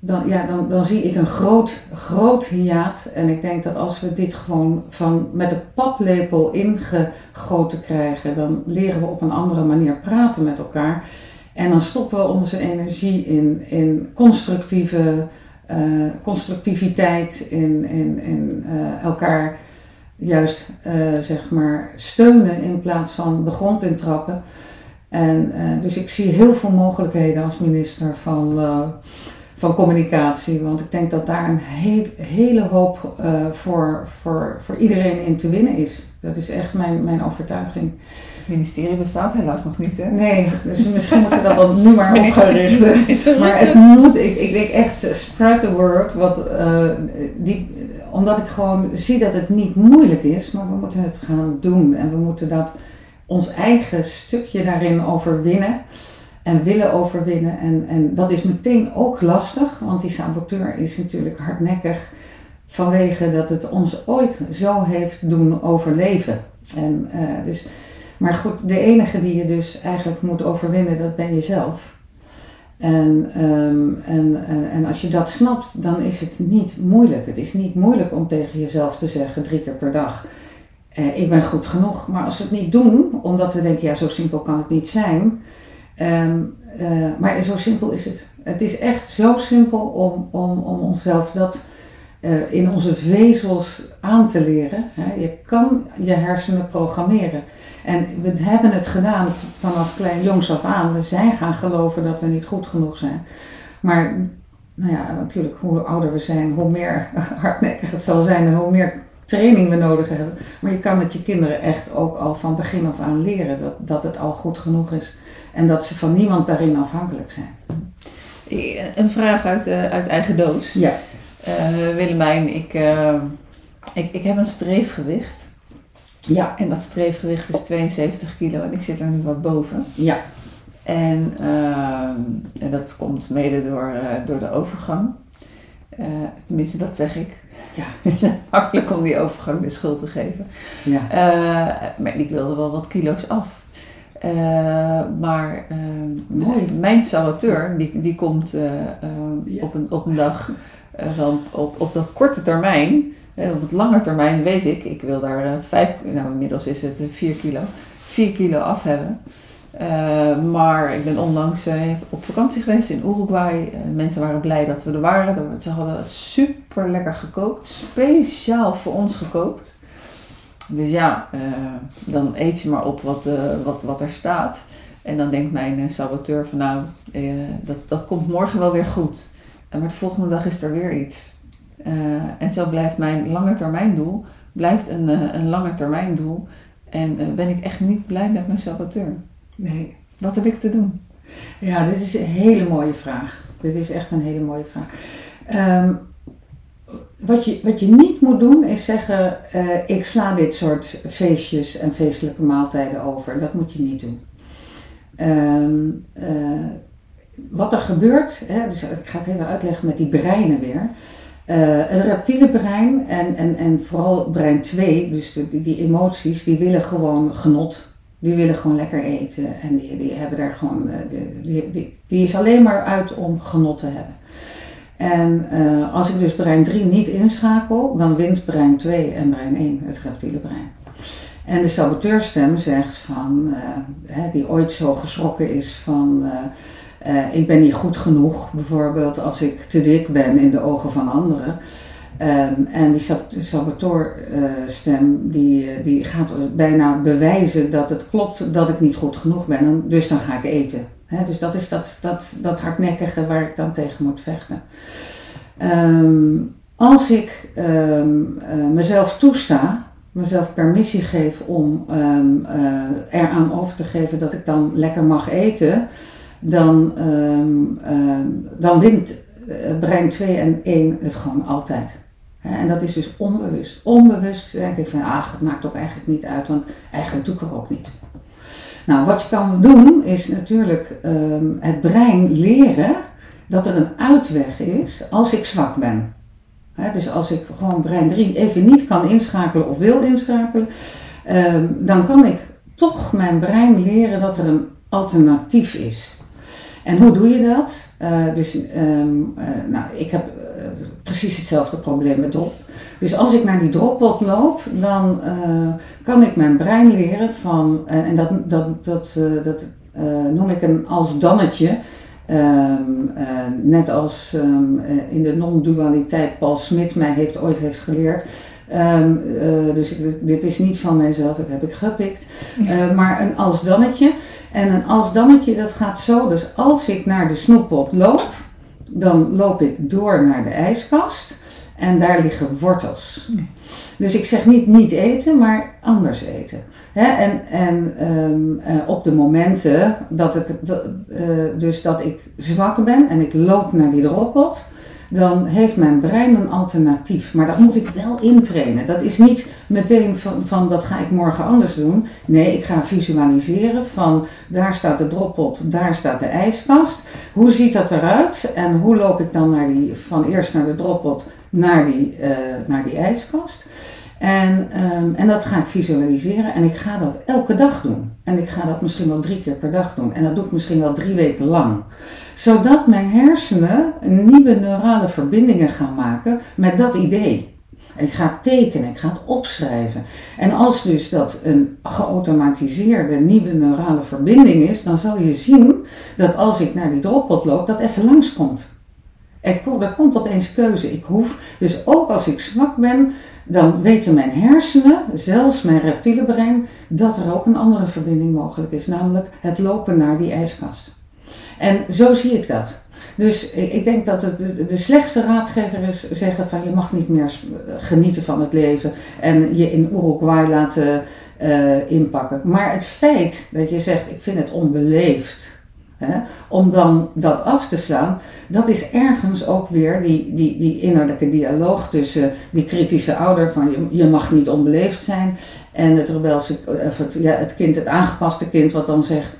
dan, ja, dan, dan zie ik een groot, groot hiaat. En ik denk dat als we dit gewoon van, met de paplepel ingegoten krijgen, dan leren we op een andere manier praten met elkaar. En dan stoppen we onze energie in, in constructieve uh, constructiviteit, in, in, in uh, elkaar juist uh, zeg maar steunen in plaats van de grond intrappen. En, dus ik zie heel veel mogelijkheden als minister van, van communicatie. Want ik denk dat daar een hele hoop voor, voor, voor iedereen in te winnen is. Dat is echt mijn, mijn overtuiging. Het ministerie bestaat helaas nog niet, hè? Nee, dus misschien moeten we dat dan nu maar op gaan richten. Maar het moet, ik, ik denk echt, spread the word. Wat, uh, die, omdat ik gewoon zie dat het niet moeilijk is, maar we moeten het gaan doen. En we moeten dat, ons eigen stukje daarin overwinnen. En willen overwinnen. En, en dat is meteen ook lastig, want die saboteur is natuurlijk hardnekkig. Vanwege dat het ons ooit zo heeft doen overleven. En uh, dus... Maar goed, de enige die je dus eigenlijk moet overwinnen, dat ben jezelf. En, um, en, en, en, als je dat snapt, dan is het niet moeilijk. Het is niet moeilijk om tegen jezelf te zeggen drie keer per dag: eh, Ik ben goed genoeg. Maar als we het niet doen, omdat we denken: ja, zo simpel kan het niet zijn. Um, uh, maar zo simpel is het. Het is echt zo simpel om, om, om onszelf dat uh, in onze vezels aan te leren. Hè. Je kan je hersenen programmeren. En we hebben het gedaan vanaf klein jongs af aan. We zijn gaan geloven dat we niet goed genoeg zijn. Maar nou ja, natuurlijk, hoe ouder we zijn, hoe meer hardnekkig het zal zijn en hoe meer training we nodig hebben. Maar je kan het je kinderen echt ook al van begin af aan leren dat, dat het al goed genoeg is. En dat ze van niemand daarin afhankelijk zijn. Een vraag uit, uh, uit eigen doos. Ja. Uh, Willemijn, ik, uh, ik, ik heb een streefgewicht. Ja. En dat streefgewicht is 72 kilo en ik zit er nu wat boven. Ja. En, ehm, en dat komt mede door, eh, door de overgang. Eh, tenminste, dat zeg ik. Ja. Het is makkelijk om die overgang de schuld te geven. Ja. Eh, maar ik wilde wel wat kilo's af. Eh, maar mijn saboteur, die, die komt eh, Ja. op, een, op een dag eh, wel op, op dat korte termijn. Eh, op het lange termijn weet ik, ik wil daar eh, vijf, nou inmiddels is het eh, vier kilo, vier kilo af hebben. Eh, maar ik ben onlangs eh, op vakantie geweest in Uruguay. Eh, mensen waren blij dat we er waren. Ze hadden super lekker gekookt. Speciaal voor ons gekookt. Dus ja, eh, dan eet je maar op wat, eh, wat, wat er staat. En dan denkt mijn eh, saboteur van nou, eh, dat, dat komt morgen wel weer goed. Eh, maar de volgende dag is er weer iets. Eh, en zo blijft mijn lange termijn doel, blijft een, eh, een lange termijn doel. En ben ik echt niet blij met mijn saboteur. Nee. Wat heb ik te doen? Ja, dit is een hele mooie vraag. Dit is echt een hele mooie vraag. Ehm, wat, je, wat je niet moet doen is zeggen: ik sla dit soort feestjes en feestelijke maaltijden over. Dat moet je niet doen. Ehm, eh, wat er gebeurt, hè, dus ik ga het even uitleggen met die breinen weer. Eh, het reptiele brein en, en, en vooral brein 2, dus de, die, emoties, die willen gewoon genot. Die willen gewoon lekker eten en die, die hebben daar gewoon, eh, die, die, die, die is alleen maar uit om genot te hebben. En eh, als ik dus brein 3 niet inschakel, dan wint brein 2 en brein 1, het reptiele brein. En de saboteurstem zegt van, eh, die ooit zo geschrokken is van, eh, eh, ik ben niet goed genoeg, bijvoorbeeld als ik te dik ben in de ogen van anderen. Ehm, en die sab- saboteurstem die, die gaat bijna bewijzen dat het klopt dat ik niet goed genoeg ben. En dus dan ga ik eten. Dus dat is dat, dat, dat hardnekkige waar ik dan tegen moet vechten. Ehm, als ik ehm, eh, mezelf toesta, mezelf permissie geef om eh, eraan over te geven dat ik dan lekker mag eten, dan, ehm, ehm, dan wint eh, brein 2 en 1 het gewoon altijd. En dat is dus onbewust. Onbewust denk ik van, ach, het maakt ook eigenlijk niet uit, want eigenlijk doe ik er ook niet. Nou, wat je kan doen is natuurlijk het brein leren dat er een uitweg is als ik zwak ben. Dus als ik gewoon brein 3 even niet kan inschakelen of wil inschakelen, ehm, dan kan ik toch mijn brein leren dat er een alternatief is. En hoe doe je dat? Eh, dus ehm, eh, nou, ik heb eh, precies hetzelfde probleem met drop. Dus als ik naar die droppot loop, dan kan ik mijn brein leren van, en dat, dat, dat, dat noem ik een als Ehm, eh, net als ehm, eh, in de non-dualiteit Paul Smit mij heeft, ooit heeft geleerd. Ehm, eh, dus ik, dit is niet van mijzelf, dat heb ik gepikt. Maar een als dannetje. En een als dannetje dat gaat zo. Dus als ik naar de snoeppot loop, dan loop ik door naar de ijskast. En daar liggen wortels. Dus ik zeg niet niet eten, maar anders eten. Hè? En, en ehm, eh, op de momenten dat ik, dat, eh, dus dat ik zwak ben en ik loop naar die droppot, dan heeft mijn brein een alternatief. Maar dat moet ik wel intrainen. Dat is niet meteen van, van dat ga ik morgen anders doen. Nee, ik ga visualiseren van daar staat de droppot, daar staat de ijskast. Hoe ziet dat eruit? En hoe loop ik dan naar die, van eerst naar de droppot naar die, eh, naar die ijskast? En, ehm, en dat ga ik visualiseren en ik ga dat elke dag doen. En ik ga dat misschien wel drie keer per dag doen. En dat doe ik misschien wel drie weken lang. Zodat mijn hersenen nieuwe neurale verbindingen gaan maken met dat idee. En ik ga het tekenen, ik ga het opschrijven. En als dus dat een geautomatiseerde nieuwe neurale verbinding is, dan zal je zien dat als ik naar die droppot loop, dat even langskomt. Er, ko- er komt opeens keuze. Ik hoef, dus ook als ik zwak ben, dan weten mijn hersenen, zelfs mijn reptiele brein, dat er ook een andere verbinding mogelijk is, namelijk het lopen naar die ijskast. En zo zie ik dat. Dus ik denk dat de, de slechtste raadgever is zeggen van je mag niet meer genieten van het leven en je in Uruguay laten eh, inpakken. Maar het feit dat je zegt ik vind het onbeleefd, hè, om dan dat af te slaan, dat is ergens ook weer die, die, die innerlijke dialoog tussen die kritische ouder van je, je mag niet onbeleefd zijn en het rebelse, of het, ja, het kind, het aangepaste kind wat dan zegt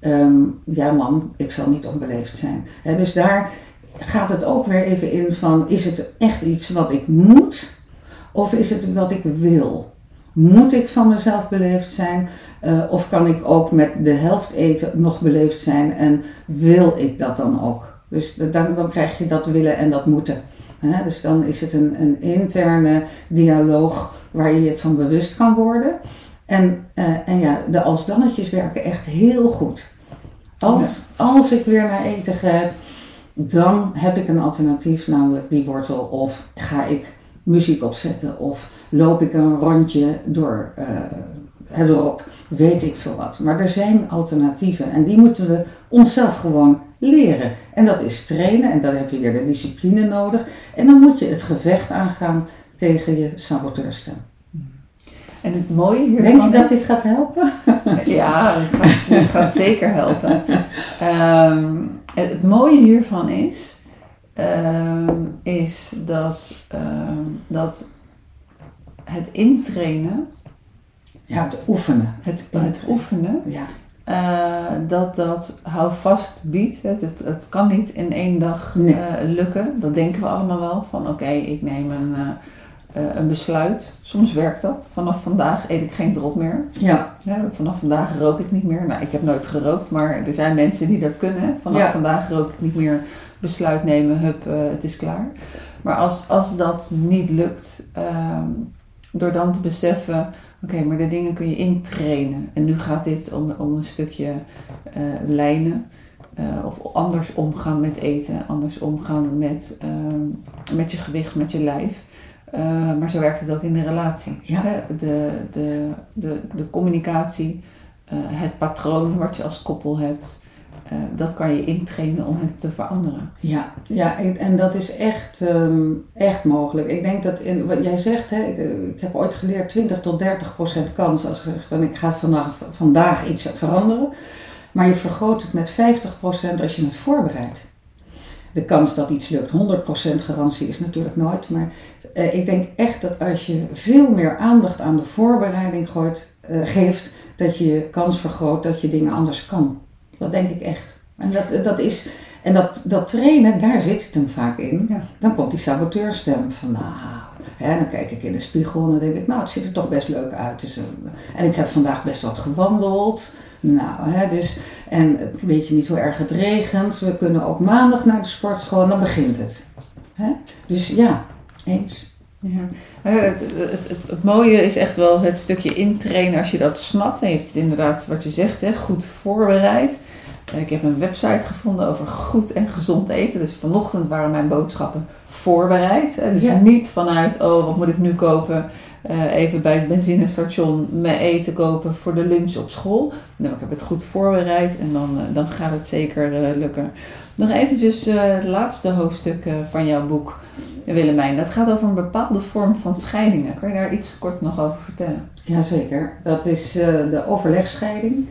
ehm, ja man, ik zal niet onbeleefd zijn. Hè, dus daar gaat het ook weer even in van, is het echt iets wat ik moet of is het wat ik wil? Moet ik van mezelf beleefd zijn? Uh, of kan ik ook met de helft eten nog beleefd zijn en wil ik dat dan ook? Dus dan, dan krijg je dat willen en dat moeten. Hè? Dus dan is het een, een interne dialoog waar je je van bewust kan worden. En, uh, en ja, de als-dannetjes werken echt heel goed. Als, als ik weer naar eten ga, dan heb ik een alternatief, namelijk die wortel. Of ga ik muziek opzetten of loop ik een rondje door uh, erop, weet ik veel wat. Maar er zijn alternatieven en die moeten we onszelf gewoon leren. En dat is trainen en dan heb je weer de discipline nodig. En dan moet je het gevecht aangaan tegen je saboteurstem. En het mooie hiervan Denk je dat dit gaat helpen? ja, het gaat, het gaat zeker helpen. Um, het mooie hiervan is Ehm, is dat, ehm, dat het intrainen. Ja, het oefenen. Het, het oefenen. Ja. Uh, dat dat houvast biedt. Het, het, het, kan niet in één dag uh, lukken. Dat denken we allemaal wel. Van oké, ik neem een, uh, een besluit. Soms werkt dat. Vanaf vandaag eet ik geen drop meer. Ja. ja. vanaf vandaag rook ik niet meer. Nou, ik heb nooit gerookt, maar er zijn mensen die dat kunnen. Vanaf vandaag rook ik niet meer besluit nemen, hup, het is klaar. Maar als, als dat niet lukt, um, door dan te beseffen, oké, maar de dingen kun je intrainen. En nu gaat dit om, om een stukje uh, lijnen. Uh, of anders omgaan met eten, anders omgaan met, uh, met je gewicht, met je lijf. Uh, maar zo werkt het ook in de relatie. Ja. De, de, de, de communicatie, het patroon wat je als koppel hebt. Uh, dat kan je intrainen om het te veranderen. Ja, ja en dat is echt, um, echt mogelijk. Ik denk dat, in, wat jij zegt, hè, ik, ik, heb ooit geleerd 20 tot 30 procent kans als ik van ik ga vandaag, vandaag iets veranderen. Maar je vergroot het met 50 procent als je het voorbereidt. De kans dat iets lukt, 100 procent garantie is natuurlijk nooit. Maar uh, ik denk echt dat als je veel meer aandacht aan de voorbereiding gooit, geeft, dat je je kans vergroot dat je dingen anders kan. Dat denk ik echt. En dat, dat is, en dat, dat trainen, daar zit het hem vaak in. Ja. Dan komt die saboteurstem van, nou, hè, dan kijk ik in de spiegel en dan denk ik, nou, het ziet er toch best leuk uit. Dus, en ik heb vandaag best wat gewandeld. Nou, hè, dus, en weet je niet hoe erg het regent. We kunnen ook maandag naar de sportschool en dan begint het. Hè? Dus ja, eens. Ja. Het, het, het, het, mooie is echt wel het stukje intrainen als je dat snapt. En je hebt het inderdaad, wat je zegt, hè, goed voorbereid. Ik heb een website gevonden over goed en gezond eten. Dus vanochtend waren mijn boodschappen voorbereid. Dus niet vanuit, oh wat moet ik nu kopen? Uh, even bij het benzinestation mijn eten kopen voor de lunch op school. Nou, ik heb het goed voorbereid en dan, dan gaat het zeker lukken. Nog eventjes het laatste hoofdstuk van jouw boek. Willemijn. Dat gaat over een bepaalde vorm van scheidingen. Kan je daar iets kort nog over vertellen? Jazeker. Dat is uh, de overlegscheiding.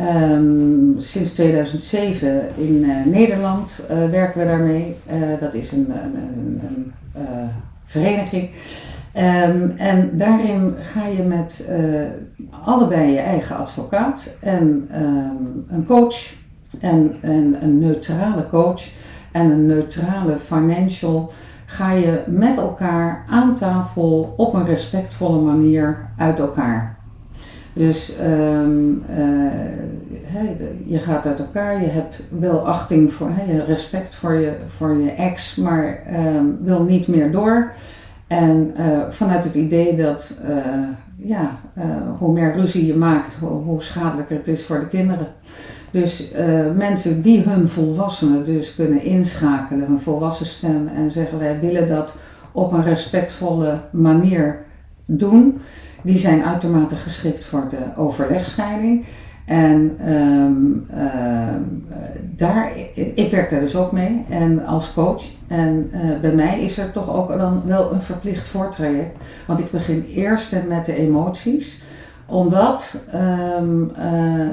Um, sinds 2007 in uh, Nederland uh, werken we daarmee. dat is een, een, een, vereniging. Um, en daarin ga je met allebei je eigen advocaat en um, een coach en, en een neutrale coach en een neutrale financial ga je met elkaar aan tafel op een respectvolle manier uit elkaar. Dus um, uh, je gaat uit elkaar, je hebt wel achting voor, he, respect voor je, voor je ex, maar um, wil niet meer door. En uh, vanuit het idee dat uh, ja, hoe meer ruzie je maakt, hoe, schadelijker het is voor de kinderen. Dus mensen die hun volwassenen dus kunnen inschakelen, hun volwassen stem en zeggen wij willen dat op een respectvolle manier doen, die zijn uitermate geschikt voor de overlegscheiding. En um, uh, daar, ik werk daar dus ook mee en als coach. En uh, bij mij is er toch ook dan wel een verplicht voortraject. Want ik begin eerst met de emoties omdat um, uh,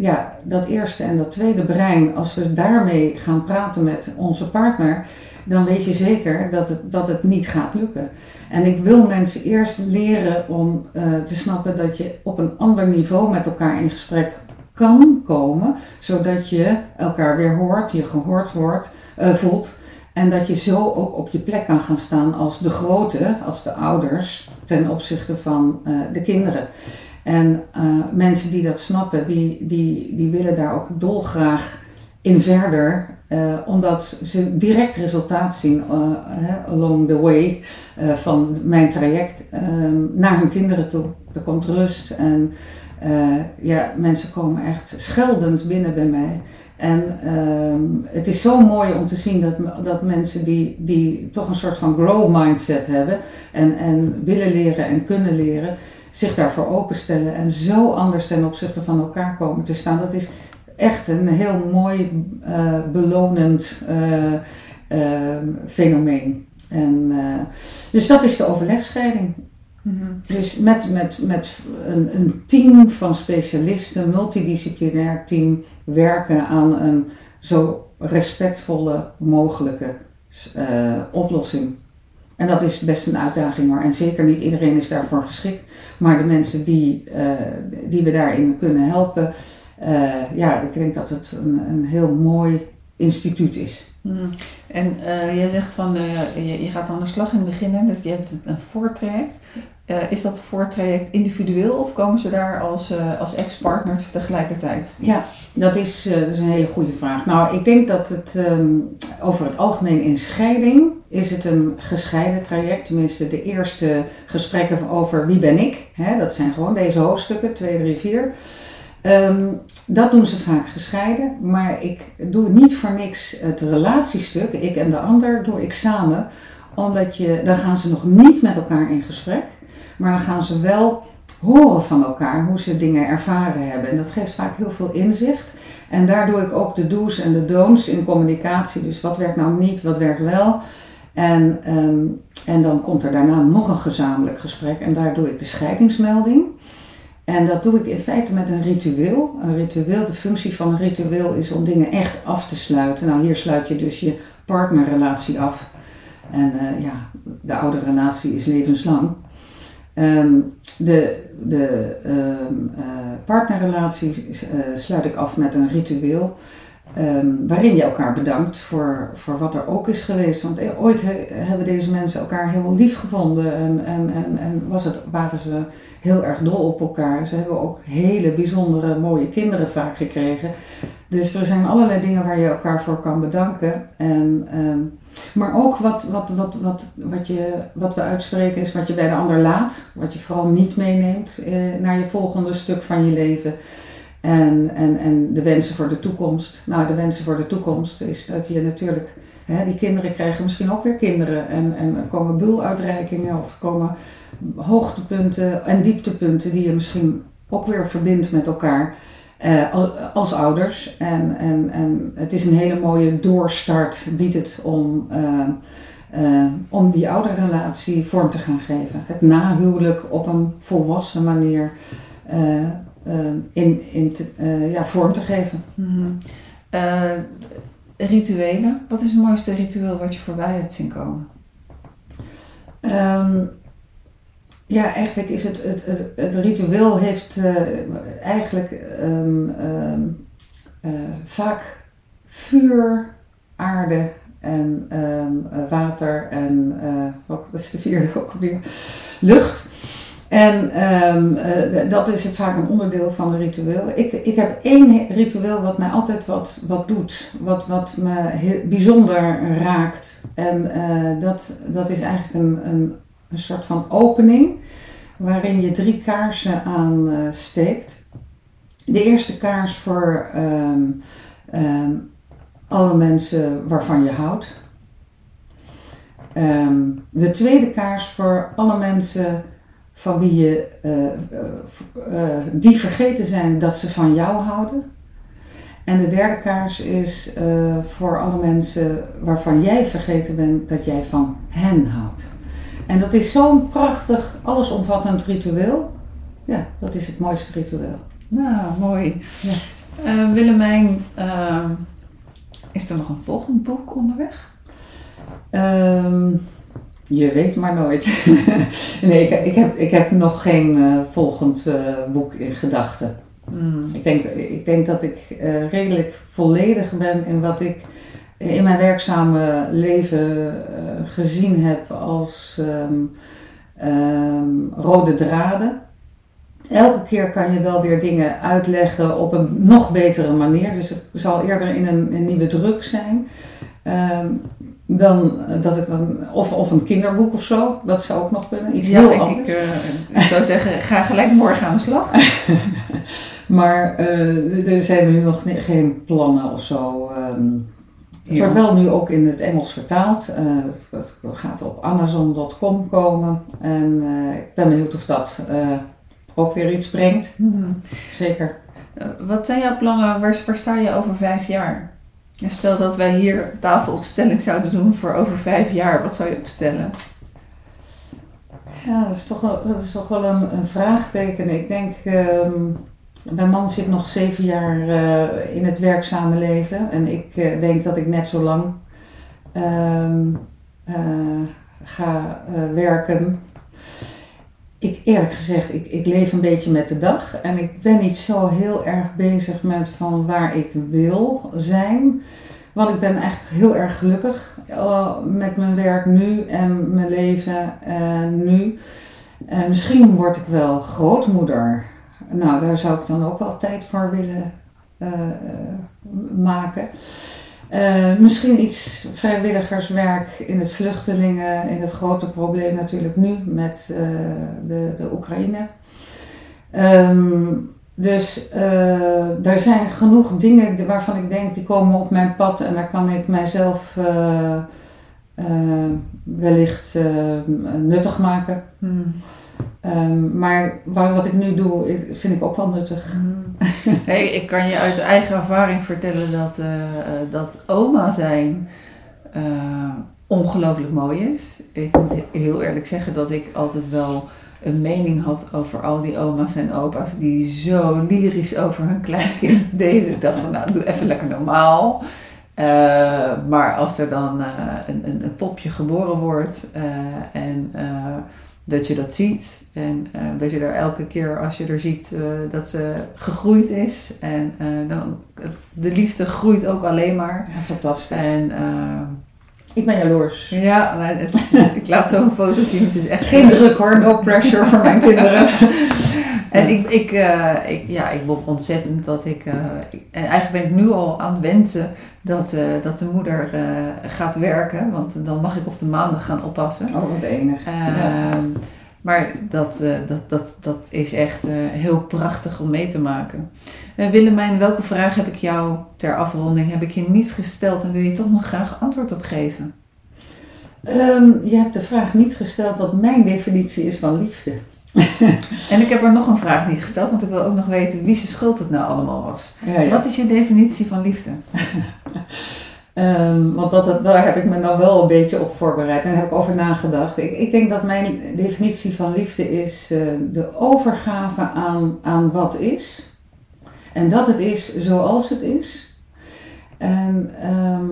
ja, dat eerste en dat tweede brein, als we daarmee gaan praten met onze partner, dan weet je zeker dat het, dat het niet gaat lukken. En ik wil mensen eerst leren om uh, te snappen dat je op een ander niveau met elkaar in gesprek kan komen, zodat je elkaar weer hoort, je gehoord wordt, eh, voelt. En dat je zo ook op je plek kan gaan staan als de grote, als de ouders, ten opzichte van eh, de kinderen. En mensen die dat snappen, die, die, die willen daar ook dolgraag in verder, uh, omdat ze direct resultaat zien uh, along the way van mijn traject naar hun kinderen toe. Er komt rust en ja, mensen komen echt scheldend binnen bij mij. En ehm, het is zo mooi om te zien dat, dat mensen die, die toch een soort van grow mindset hebben en, en willen leren en kunnen leren, zich daarvoor openstellen en zo anders ten opzichte van elkaar komen te staan. Dat is echt een heel mooi, uh, belonend uh, uh, fenomeen. En, dus dat is de overlegscheiding. Mm-hmm. Dus met, met, met een, een team van specialisten, multidisciplinair team, werken aan een zo respectvolle mogelijke oplossing. En dat is best een uitdaging hoor. En zeker niet iedereen is daarvoor geschikt. Maar de mensen die, uh, die we daarin kunnen helpen, ja, ik denk dat het een, een heel mooi instituut is. Mm. En uh, jij zegt van je, je, gaat aan de slag in het begin, hè, dat je hebt een voortraject. is dat voortraject individueel of komen ze daar als, als ex-partners tegelijkertijd? Ja, dat is, dat is een hele goede vraag. Nou, ik denk dat het um, over het algemeen in scheiding is het een gescheiden traject. Tenminste, de eerste gesprekken over wie ben ik. Hè, dat zijn gewoon deze hoofdstukken, 2, 3, 4. Um, dat doen ze vaak gescheiden. Maar ik doe niet voor niks het relatiestuk. Ik en de ander doe ik samen. Omdat je, dan gaan ze nog niet met elkaar in gesprek. Maar dan gaan ze wel horen van elkaar hoe ze dingen ervaren hebben. En dat geeft vaak heel veel inzicht. En daar doe ik ook de do's en de don'ts in communicatie. Dus wat werkt nou niet, wat werkt wel. En, um, en dan komt er daarna nog een gezamenlijk gesprek en daar doe ik de scheidingsmelding. En dat doe ik in feite met een ritueel. Een ritueel, de functie van een ritueel is om dingen echt af te sluiten. Nou, hier sluit je dus je partnerrelatie af. En uh, ja, de oude relatie is levenslang. Um, de de um, uh, partnerrelatie uh, sluit ik af met een ritueel. Um, waarin je elkaar bedankt voor, voor wat er ook is geweest. Want eh, ooit he, hebben deze mensen elkaar heel lief gevonden en, en, en, was het, waren ze heel erg dol op elkaar. Ze hebben ook hele bijzondere, mooie kinderen vaak gekregen. Dus er zijn allerlei dingen waar je elkaar voor kan bedanken. En, um, maar ook wat, wat, wat, wat, wat, je, wat we uitspreken is wat je bij de ander laat. Wat je vooral niet meeneemt eh, naar je volgende stuk van je leven. En, en, en de wensen voor de toekomst. Nou, de wensen voor de toekomst is dat je natuurlijk, hè, die kinderen krijgen misschien ook weer kinderen. En, en er komen buluitreikingen of komen hoogtepunten en dieptepunten die je misschien ook weer verbindt met elkaar. Uh, als, ouders. En, en, en het is een hele mooie doorstart, biedt het om, uh, uh, om die ouderrelatie vorm te gaan geven. Het nahuwelijk op een volwassen manier Ehm, in, in te, uh, ja, vorm te geven. Mm-hmm. uh, rituelen. Wat is het mooiste ritueel wat je voorbij hebt zien komen? Um, ja, eigenlijk is het, het, het, het ritueel heeft uh, eigenlijk um, vaak vuur, aarde en water en, oh, dat is de vierde ook alweer, lucht. En um, uh, dat is vaak een onderdeel van een ritueel. Ik, ik heb één ritueel wat mij altijd wat, wat doet, wat, wat me bijzonder raakt. En uh, dat, dat is eigenlijk een, een, een soort van opening waarin je drie kaarsen aan uh, steekt. De eerste kaars voor um, um, alle mensen waarvan je houdt. de tweede kaars voor alle mensen van wie je, uh, uh, die vergeten zijn dat ze van jou houden. En de derde kaars is voor alle mensen waarvan jij vergeten bent dat jij van hen houdt. En dat is zo'n prachtig, allesomvattend ritueel. Ja, dat is het mooiste ritueel. Nou, mooi. Ja. Willemijn, is er nog een volgend boek onderweg? Um, je weet maar nooit. nee, ik, ik, heb, ik heb nog geen uh, volgend uh, boek in gedachten. Mm. Ik denk, ik denk dat ik eh, redelijk volledig ben in wat ik in mijn werkzame leven eh, gezien heb als ehm, ehm, rode draden. Elke keer kan je wel weer dingen uitleggen op een nog betere manier. Dus het zal eerder in een, een nieuwe druk zijn. Ehm, dan dat ik dan, of, of een kinderboek of zo, dat zou ook nog kunnen. Iets Ja, heel ik, anders. ik, eh, ik zou zeggen, ga gelijk morgen aan de slag. Maar eh, er zijn nu nog geen plannen of zo. ehm. het Ja. wordt wel nu ook in het Engels vertaald. Eh, het gaat op Amazon.com komen. En eh, ik ben benieuwd of dat eh, ook weer iets brengt. Hmm. Zeker. Eh, Wat zijn jouw plannen? Waar, waar sta je over vijf jaar? Stel dat wij hier tafelopstelling zouden doen voor over vijf jaar. Wat zou je opstellen? Ja, dat is toch wel, dat is toch wel een, vraagteken. Ik denk, ehm, mijn man zit nog zeven jaar eh, in het werkzame leven. En ik eh, denk dat ik net zo lang ehm, eh, ga werken. Ik, eerlijk gezegd, ik, ik leef een beetje met de dag. En ik ben niet zo heel erg bezig met van waar ik wil zijn. Want ik ben eigenlijk heel erg gelukkig eh, met mijn werk nu en mijn leven eh, nu. Eh, misschien word ik wel grootmoeder. Nou, daar zou ik dan ook wel tijd voor willen maken. Eh, misschien iets vrijwilligerswerk in het vluchtelingen, in het grote probleem natuurlijk nu met eh, de, de Oekraïne. Ehm, dus eh er zijn genoeg dingen waarvan ik denk die komen op mijn pad en daar kan ik mijzelf wellicht nuttig maken. Hmm. Ehm, maar waar, wat ik nu doe, vind ik ook wel nuttig. Hey, ik kan je uit eigen ervaring vertellen dat, eh, dat oma zijn eh, ongelooflijk mooi is. Ik moet heel eerlijk zeggen dat ik altijd wel een mening had over al die oma's en opa's die zo lyrisch over hun kleinkind deden. Ik dacht van nou, doe even lekker normaal. Maar als er dan een, een, een popje geboren wordt en dat je dat ziet en eh, dat je er elke keer als je er ziet eh, dat ze gegroeid is en eh, dan de liefde groeit ook alleen maar. Ja, fantastisch. En eh, ik ben jaloers. ja, het- ik laat zo een foto zien. Het is echt Geen druk hoor, no pressure voor mijn kinderen. En ik, ik, ik, ja, ik hoop ontzettend dat ik, ik- En eigenlijk ben ik nu al aan het wensen dat, eh, dat de moeder eh, gaat werken. Want dan mag ik op de maandag gaan oppassen. Oh, wat enig. Ja. Ehm, Maar dat, eh, dat, dat, dat is echt heel prachtig om mee te maken. Willemijn, welke vraag heb ik jou ter afronding heb ik je niet gesteld en wil je toch nog graag antwoord op geven? Ehm, je hebt de vraag niet gesteld wat mijn definitie is van liefde. En ik heb er nog een vraag niet gesteld, want ik wil ook nog weten wie zijn schuld het nou allemaal was. Ja, ja. Wat is je definitie van liefde? Ehm, want dat, dat- daar heb ik me nou wel een beetje op voorbereid en daar heb ik over nagedacht. Ik, ik denk dat mijn definitie van liefde is eh, de overgave aan, aan wat is. En dat het is zoals het is. En ehm,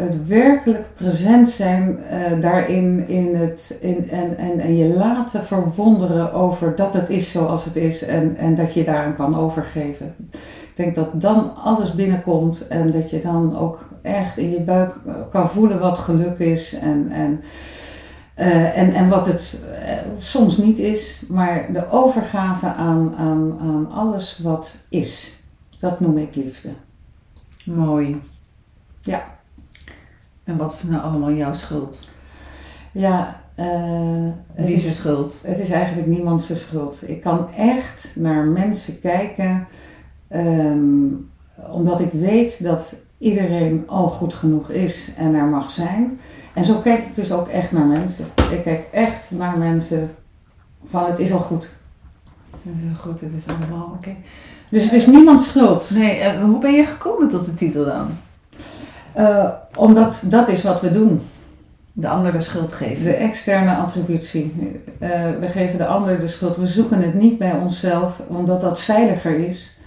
het werkelijk present zijn eh, daarin in het, in, en, en, en je laten verwonderen over dat het is zoals het is en, en dat je daaraan kan overgeven. Ik denk dat dan alles binnenkomt en dat je dan ook echt in je buik eh, kan voelen wat geluk is en, en, eh, en, en wat het soms niet is. Maar de overgave aan, aan, aan alles wat is, dat noem ik liefde. Mooi. Ja. En wat is nou allemaal jouw schuld? Ja, eh, het, Wie is is, schuld? het is eigenlijk niemands zijn schuld. Ik kan echt naar mensen kijken ehm, omdat ik weet dat iedereen al goed genoeg is en er mag zijn. En zo kijk ik dus ook echt naar mensen. Ik kijk echt naar mensen van het is al goed. Dat is heel goed, het is allemaal oké. Dus het is niemands schuld. Nee, eh, hoe ben je gekomen tot de titel dan? Eh, omdat dat is wat we doen. De ander de schuld geven. De externe attributie. Eh, we geven de ander de schuld. We zoeken het niet bij onszelf, omdat dat veiliger is.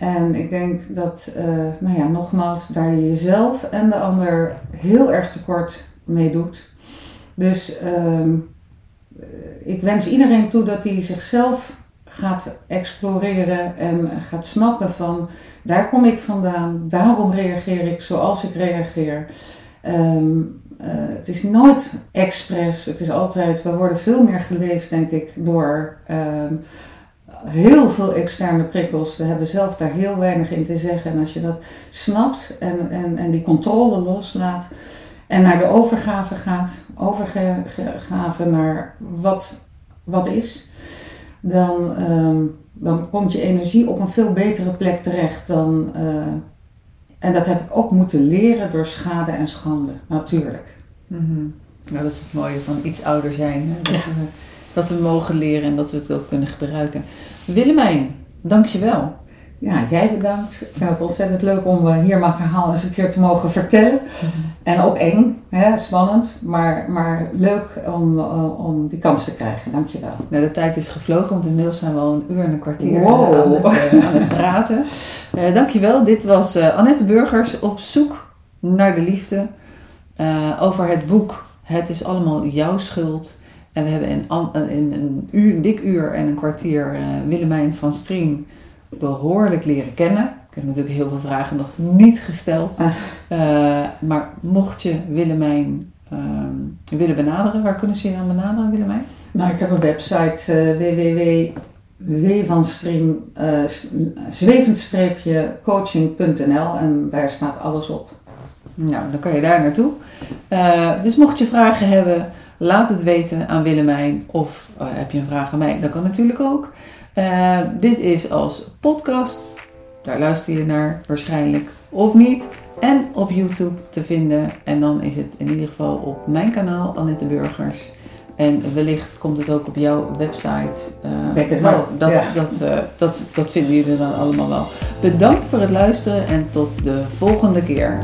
En ik denk dat, eh, nou ja, nogmaals, daar je jezelf en de ander heel erg tekort mee doet. Dus ehm, eh, ik wens iedereen toe dat hij zichzelf gaat exploreren en gaat snappen van daar kom ik vandaan, daarom reageer ik zoals ik reageer. Ehm, eh, het is nooit expres, het is altijd, we worden veel meer geleefd denk ik door ehm, heel veel externe prikkels. We hebben zelf daar heel weinig in te zeggen en als je dat snapt en, en, en die controle loslaat en naar de overgave gaat, overgave naar wat, wat is, dan, ehm, dan komt je energie op een veel betere plek terecht dan. Uh, en dat heb ik ook moeten leren door schade en schande, natuurlijk. Mm Nou, dat is het mooie van iets ouder zijn. Hè? Dat, we, dat we mogen leren en dat we het ook kunnen gebruiken. Willemijn, dankjewel. Ja, jij bedankt. Ik vind het ontzettend leuk om uh, hier mijn verhaal eens een keer te mogen vertellen. En ook eng, hè, spannend, maar, maar leuk om, uh, om die kans te krijgen. Dankjewel. Nou, de tijd is gevlogen, want inmiddels zijn we al een uur en een kwartier wow. aan, het, uh, aan het praten. Uh, dankjewel. Dit was Annette Burgers op zoek naar de liefde. over het boek Het is allemaal jouw schuld. En we hebben in, in een, uur, een dik uur en een kwartier Willemijn van Strien behoorlijk leren kennen. Ik heb natuurlijk heel veel vragen nog niet gesteld. Ah. Uh, maar mocht je Willemijn uh, willen benaderen, waar kunnen ze je dan benaderen, Willemijn? Nou, ik heb een website uh, www.wvanstream uh, zwevend-coaching.nl en daar staat alles op. Nou, dan kan je daar naartoe. Dus mocht je vragen hebben, laat het weten aan Willemijn. Of heb je een vraag aan mij, dat kan natuurlijk ook. Uh, dit is als podcast, daar luister je naar waarschijnlijk of niet. En op YouTube te vinden. En dan is het in ieder geval op mijn kanaal, Annette Burgers. En wellicht komt het ook op jouw website. Uh, Denk het wel. Dat, ja. dat, uh, dat, dat vinden jullie dan allemaal wel. Bedankt voor het luisteren en tot de volgende keer.